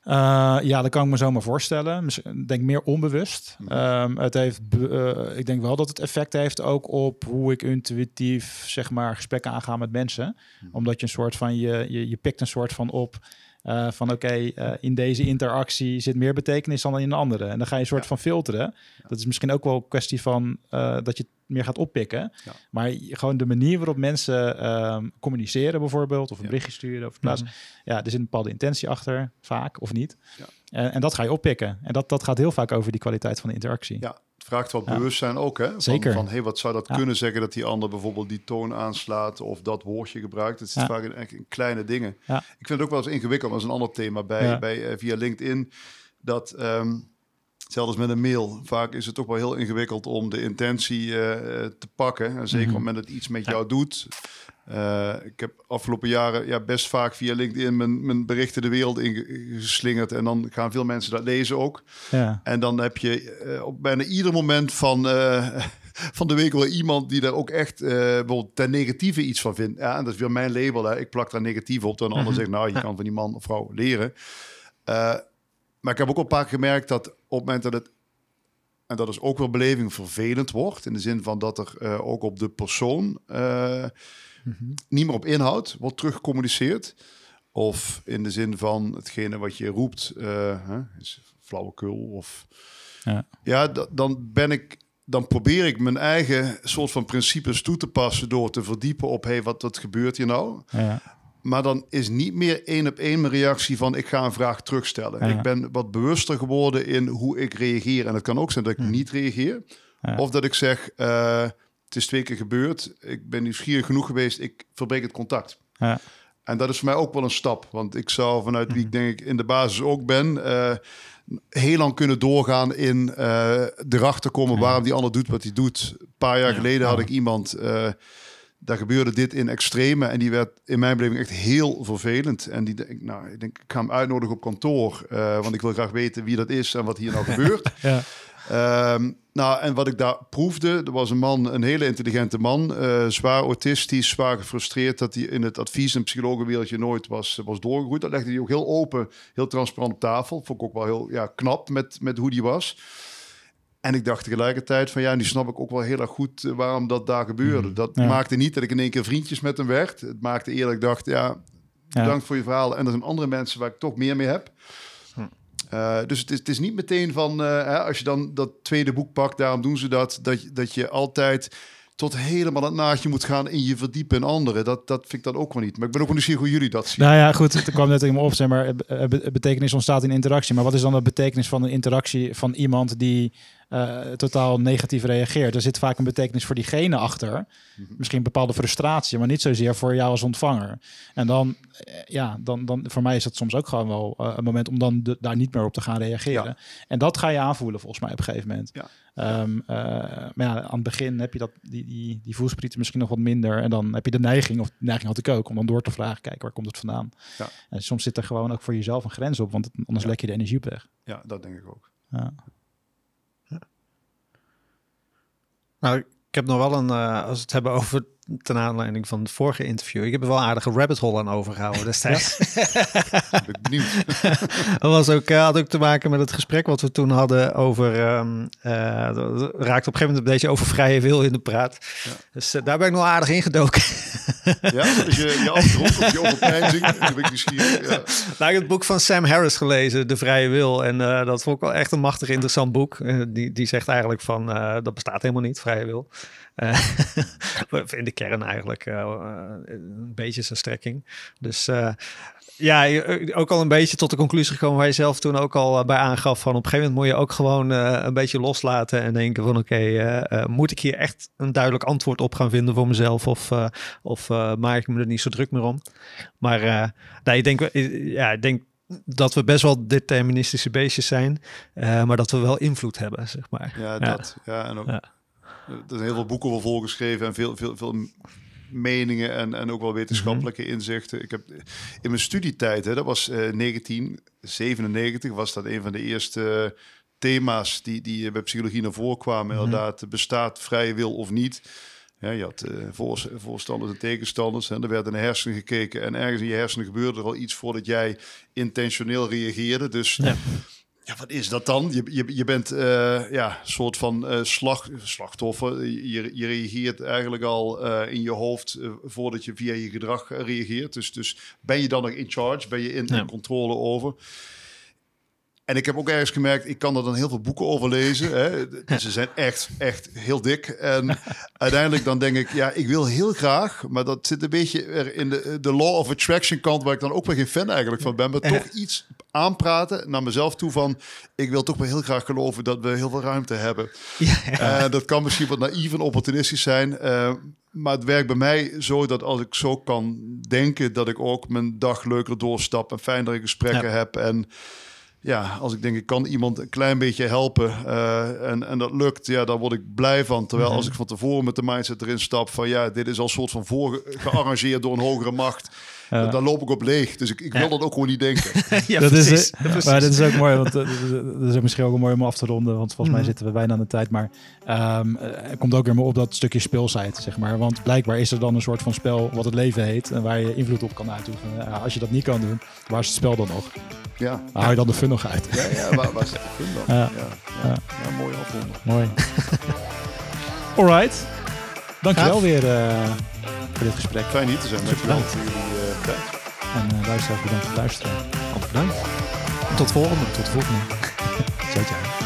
Uh, ja, dat kan ik me zo maar voorstellen. Ik denk meer onbewust. Mhm. Ehm, het heeft, eh, ik denk wel dat het effect heeft ook op hoe ik intuïtief zeg maar gesprekken aanga met mensen. Mhm. Omdat je een soort van je, je, je pikt een soort van op eh, van oké, eh, in deze interactie zit meer betekenis dan in een andere. En dan ga je een soort Ja. van filteren. Dat is misschien ook wel een kwestie van eh, dat je het meer gaat oppikken. Ja. Maar gewoon de manier waarop mensen ehm, communiceren bijvoorbeeld, of een berichtje sturen of plaatsen. Ja, er zit een bepaalde intentie achter, vaak of niet. Ja. En, en dat ga je oppikken. En dat, dat gaat heel vaak over die kwaliteit van de interactie. Ja, vraagt wat bewustzijn ook, hè? Van, Zeker. Van, hey, wat zou dat kunnen zeggen dat die ander bijvoorbeeld die toon aanslaat of dat woordje gebruikt? Het zit vaak in, in kleine dingen. Ik vind het ook wel eens ingewikkeld, dat is een ander thema bij, bij eh, via LinkedIn. Dat, ehm zelfs met een mail, vaak is het ook wel heel ingewikkeld om de intentie eh, eh, te pakken. En zeker Mhm. op het moment dat het iets met jou doet. Eh, ik heb afgelopen jaren ja, best vaak via LinkedIn mijn, mijn berichten de wereld ingeslingerd. En dan gaan veel mensen dat lezen ook. Ja. En dan heb je eh, op bijna ieder moment van, eh, van de week wel iemand die daar ook echt bijvoorbeeld ten negatieve iets van vindt. Ja, en dat is weer mijn label. Hè. Ik plak daar negatief op. Dan een ander Mhm. zegt, nou, je kan van die man of vrouw leren. Maar ik heb ook al een paar keer gemerkt dat op het moment dat het, en dat is ook wel beleving, vervelend wordt. In de zin van dat er ook op de persoon Mhm. niet meer op inhoud wordt teruggecommuniceerd. Of in de zin van hetgene wat je roept, eh, hè, is flauwekul. Of Ja. ja, da- dan ben ik. Dan probeer ik mijn eigen soort van principes toe te passen door te verdiepen op hey, wat, wat gebeurt hier nou. Ja. Maar dan is niet meer één op één mijn reactie van ik ga een vraag terugstellen. Ja. Ik ben wat bewuster geworden in hoe ik reageer. En het kan ook zijn dat ik niet reageer. Of dat ik zeg, eh, het is twee keer gebeurd. Ik ben nieuwsgierig genoeg geweest. Ik verbreek het contact. Ja. En dat is voor mij ook wel een stap. Want ik zou vanuit wie ik denk ik in de basis ook ben... eh, heel lang kunnen doorgaan in eh erachter komen Ja. waarom die ander doet wat hij doet. Een paar jaar Ja. geleden had ik iemand... eh, daar gebeurde dit in extreme en die werd in mijn beleving echt heel vervelend. En die denk, nou, ik denk, ik ga hem uitnodigen op kantoor, eh, want ik wil graag weten wie dat is en wat hier nou gebeurt. Ja. Ehm, nou, en wat ik daar proefde, er was een man, een hele intelligente man, eh, zwaar autistisch, zwaar gefrustreerd dat hij in het advies- en psychologenwereldje nooit was, was doorgegroeid. Dat legde hij ook heel open, heel transparant op tafel. Vond ik ook wel heel ja, knap met, met hoe die was. En ik dacht tegelijkertijd van ja, nu snap ik ook wel heel erg goed eh, waarom dat daar gebeurde. Mhm. Dat Ja. maakte niet dat ik in één keer vriendjes met hem werd. Het maakte eerlijk dacht, ja, Ja. bedankt voor je verhaal. En er zijn andere mensen waar ik toch meer mee heb. Eh, dus het is, het is niet meteen van, eh, als je dan dat tweede boek pakt, daarom doen ze dat, dat, dat je altijd tot helemaal het naadje moet gaan in je verdiepen in anderen. Dat, dat vind ik dan ook wel niet. Maar ik ben ook wel nieuwsgierig hoe jullie dat zien. Nou ja, goed, het kwam net in me op, zeg maar, be- be- betekenis ontstaat in interactie. Maar wat is dan de betekenis van een interactie van iemand die eh, totaal negatief reageert? Er zit vaak een betekenis voor diegene achter. Misschien een bepaalde frustratie, maar niet zozeer voor jou als ontvanger. En dan, eh, ja, dan, dan voor mij is dat soms ook gewoon wel eh, een moment om dan de- daar niet meer op te gaan reageren. Ja. En dat ga je aanvoelen volgens mij op een gegeven moment. Ja. Ehm, eh, maar ja, aan het begin heb je dat, die, die, die voelsprieten misschien nog wat minder. En dan heb je de neiging, of de neiging had ik ook, om dan door te vragen, kijk, waar komt het vandaan? Ja. En soms zit er gewoon ook voor jezelf een grens op, want het- anders lek je de energie op weg. Ja, dat denk ik ook. Ja. Nou, ik heb nog wel een, eh, als we het hebben over ten aanleiding van het vorige interview. Ik heb er wel een aardige rabbit hole aan overgehouden destijds. Ben benieuwd. Dat was ook, eh, had ook te maken met het gesprek wat we toen hadden over. dat raakte op een gegeven moment een beetje over vrije wil in de praat. Ja. Dus eh, daar ben ik nog aardig ingedoken. Ja, dus je, je afdronk of je overpeinzing. Dan ben ik nieuwsgierig. Ja. nou, ik heb het boek van Sam Harris gelezen, De Vrije Wil. En dat vond ik wel echt een machtig interessant boek. Die, die zegt eigenlijk van, dat bestaat helemaal niet, vrije wil. Eh, in de kern eigenlijk een beetje zijn strekking. Dus ja, ook al een beetje tot de conclusie gekomen waar je zelf toen ook al bij aangaf van op een gegeven moment moet je ook gewoon een beetje loslaten en denken van oké, moet ik hier echt een duidelijk antwoord op gaan vinden voor mezelf of, of maak ik me er niet zo druk meer om? Maar nou, ik denk, ja, ik denk dat we best wel deterministische beestjes zijn, maar dat we wel invloed hebben, zeg maar. Ja, dat. Ja, en ook. Ja. Er zijn heel veel boeken over volgeschreven en veel, veel, veel meningen en, en ook wel wetenschappelijke mhm. inzichten. Ik heb in mijn studietijd, hè, dat was uh, eh, 1997, was dat een van de eerste thema's die, die bij psychologie naar voren kwamen. Mhm. Inderdaad, bestaat vrije wil of niet? Ja, je had uh, voor, voorstanders en tegenstanders. En er werd in de hersenen gekeken. En ergens in je hersenen gebeurde er al iets voordat jij intentioneel reageerde. Dus ja, ja wat is dat dan? Je, je, je bent uh, ja, een soort van uh, slag, slachtoffer. Je, je reageert eigenlijk al in je hoofd voordat je via je gedrag reageert. Dus, dus ben je dan nog in charge? Ben je in, in controle over? En ik heb ook ergens gemerkt, ik kan er dan heel veel boeken over lezen. Hè. Ze zijn echt, echt heel dik. En uiteindelijk dan denk ik, ja, ik wil heel graag, maar dat zit een beetje in de, de law of attraction kant, waar ik dan ook weer geen fan eigenlijk van ben, maar toch iets aanpraten naar mezelf toe van, ik wil toch wel heel graag geloven dat we heel veel ruimte hebben. Ja, dat kan misschien wat naïef en opportunistisch zijn, uh, maar het werkt bij mij zo dat als ik zo kan denken, dat ik ook mijn dag leuker doorstap en fijnere gesprekken heb en ja, als ik denk ik kan iemand een klein beetje helpen uh, en, en dat lukt, ja, daar word ik blij van. Terwijl als mhm. ik van tevoren met de mindset erin stap van ja, dit is al soort van voor gearrangeerd door een hogere macht. Dan loop ik op leeg. Dus ik, ik wil dat ook gewoon niet denken. ja, dat Is, Maar dat is ook mooi, want uh, dat is misschien ook mooi om af te ronden. Want volgens mij mhm. zitten we bijna aan de tijd. Maar um, er komt ook weer maar op dat stukje speelsheid, zeg maar. Want blijkbaar is er dan een soort van spel wat het leven heet. En waar je invloed op kan uitoefenen. als je dat niet kan doen, waar is het spel dan nog? Ja. Waar haal je dan de fun nog uit? Ja, ja waar, waar zit de fun dan? Ja, ja, ja. ja. mooi afronden. Mooi. Alright. Dankjewel weer uh, voor dit gesprek. Fijn hier te zijn. Dankjewel voor jullie uh, tijd. En uh, luisteraars bedankt voor het luisteren. Ook bedankt. Tot volgende. Tot de volgende. ciao, ciao.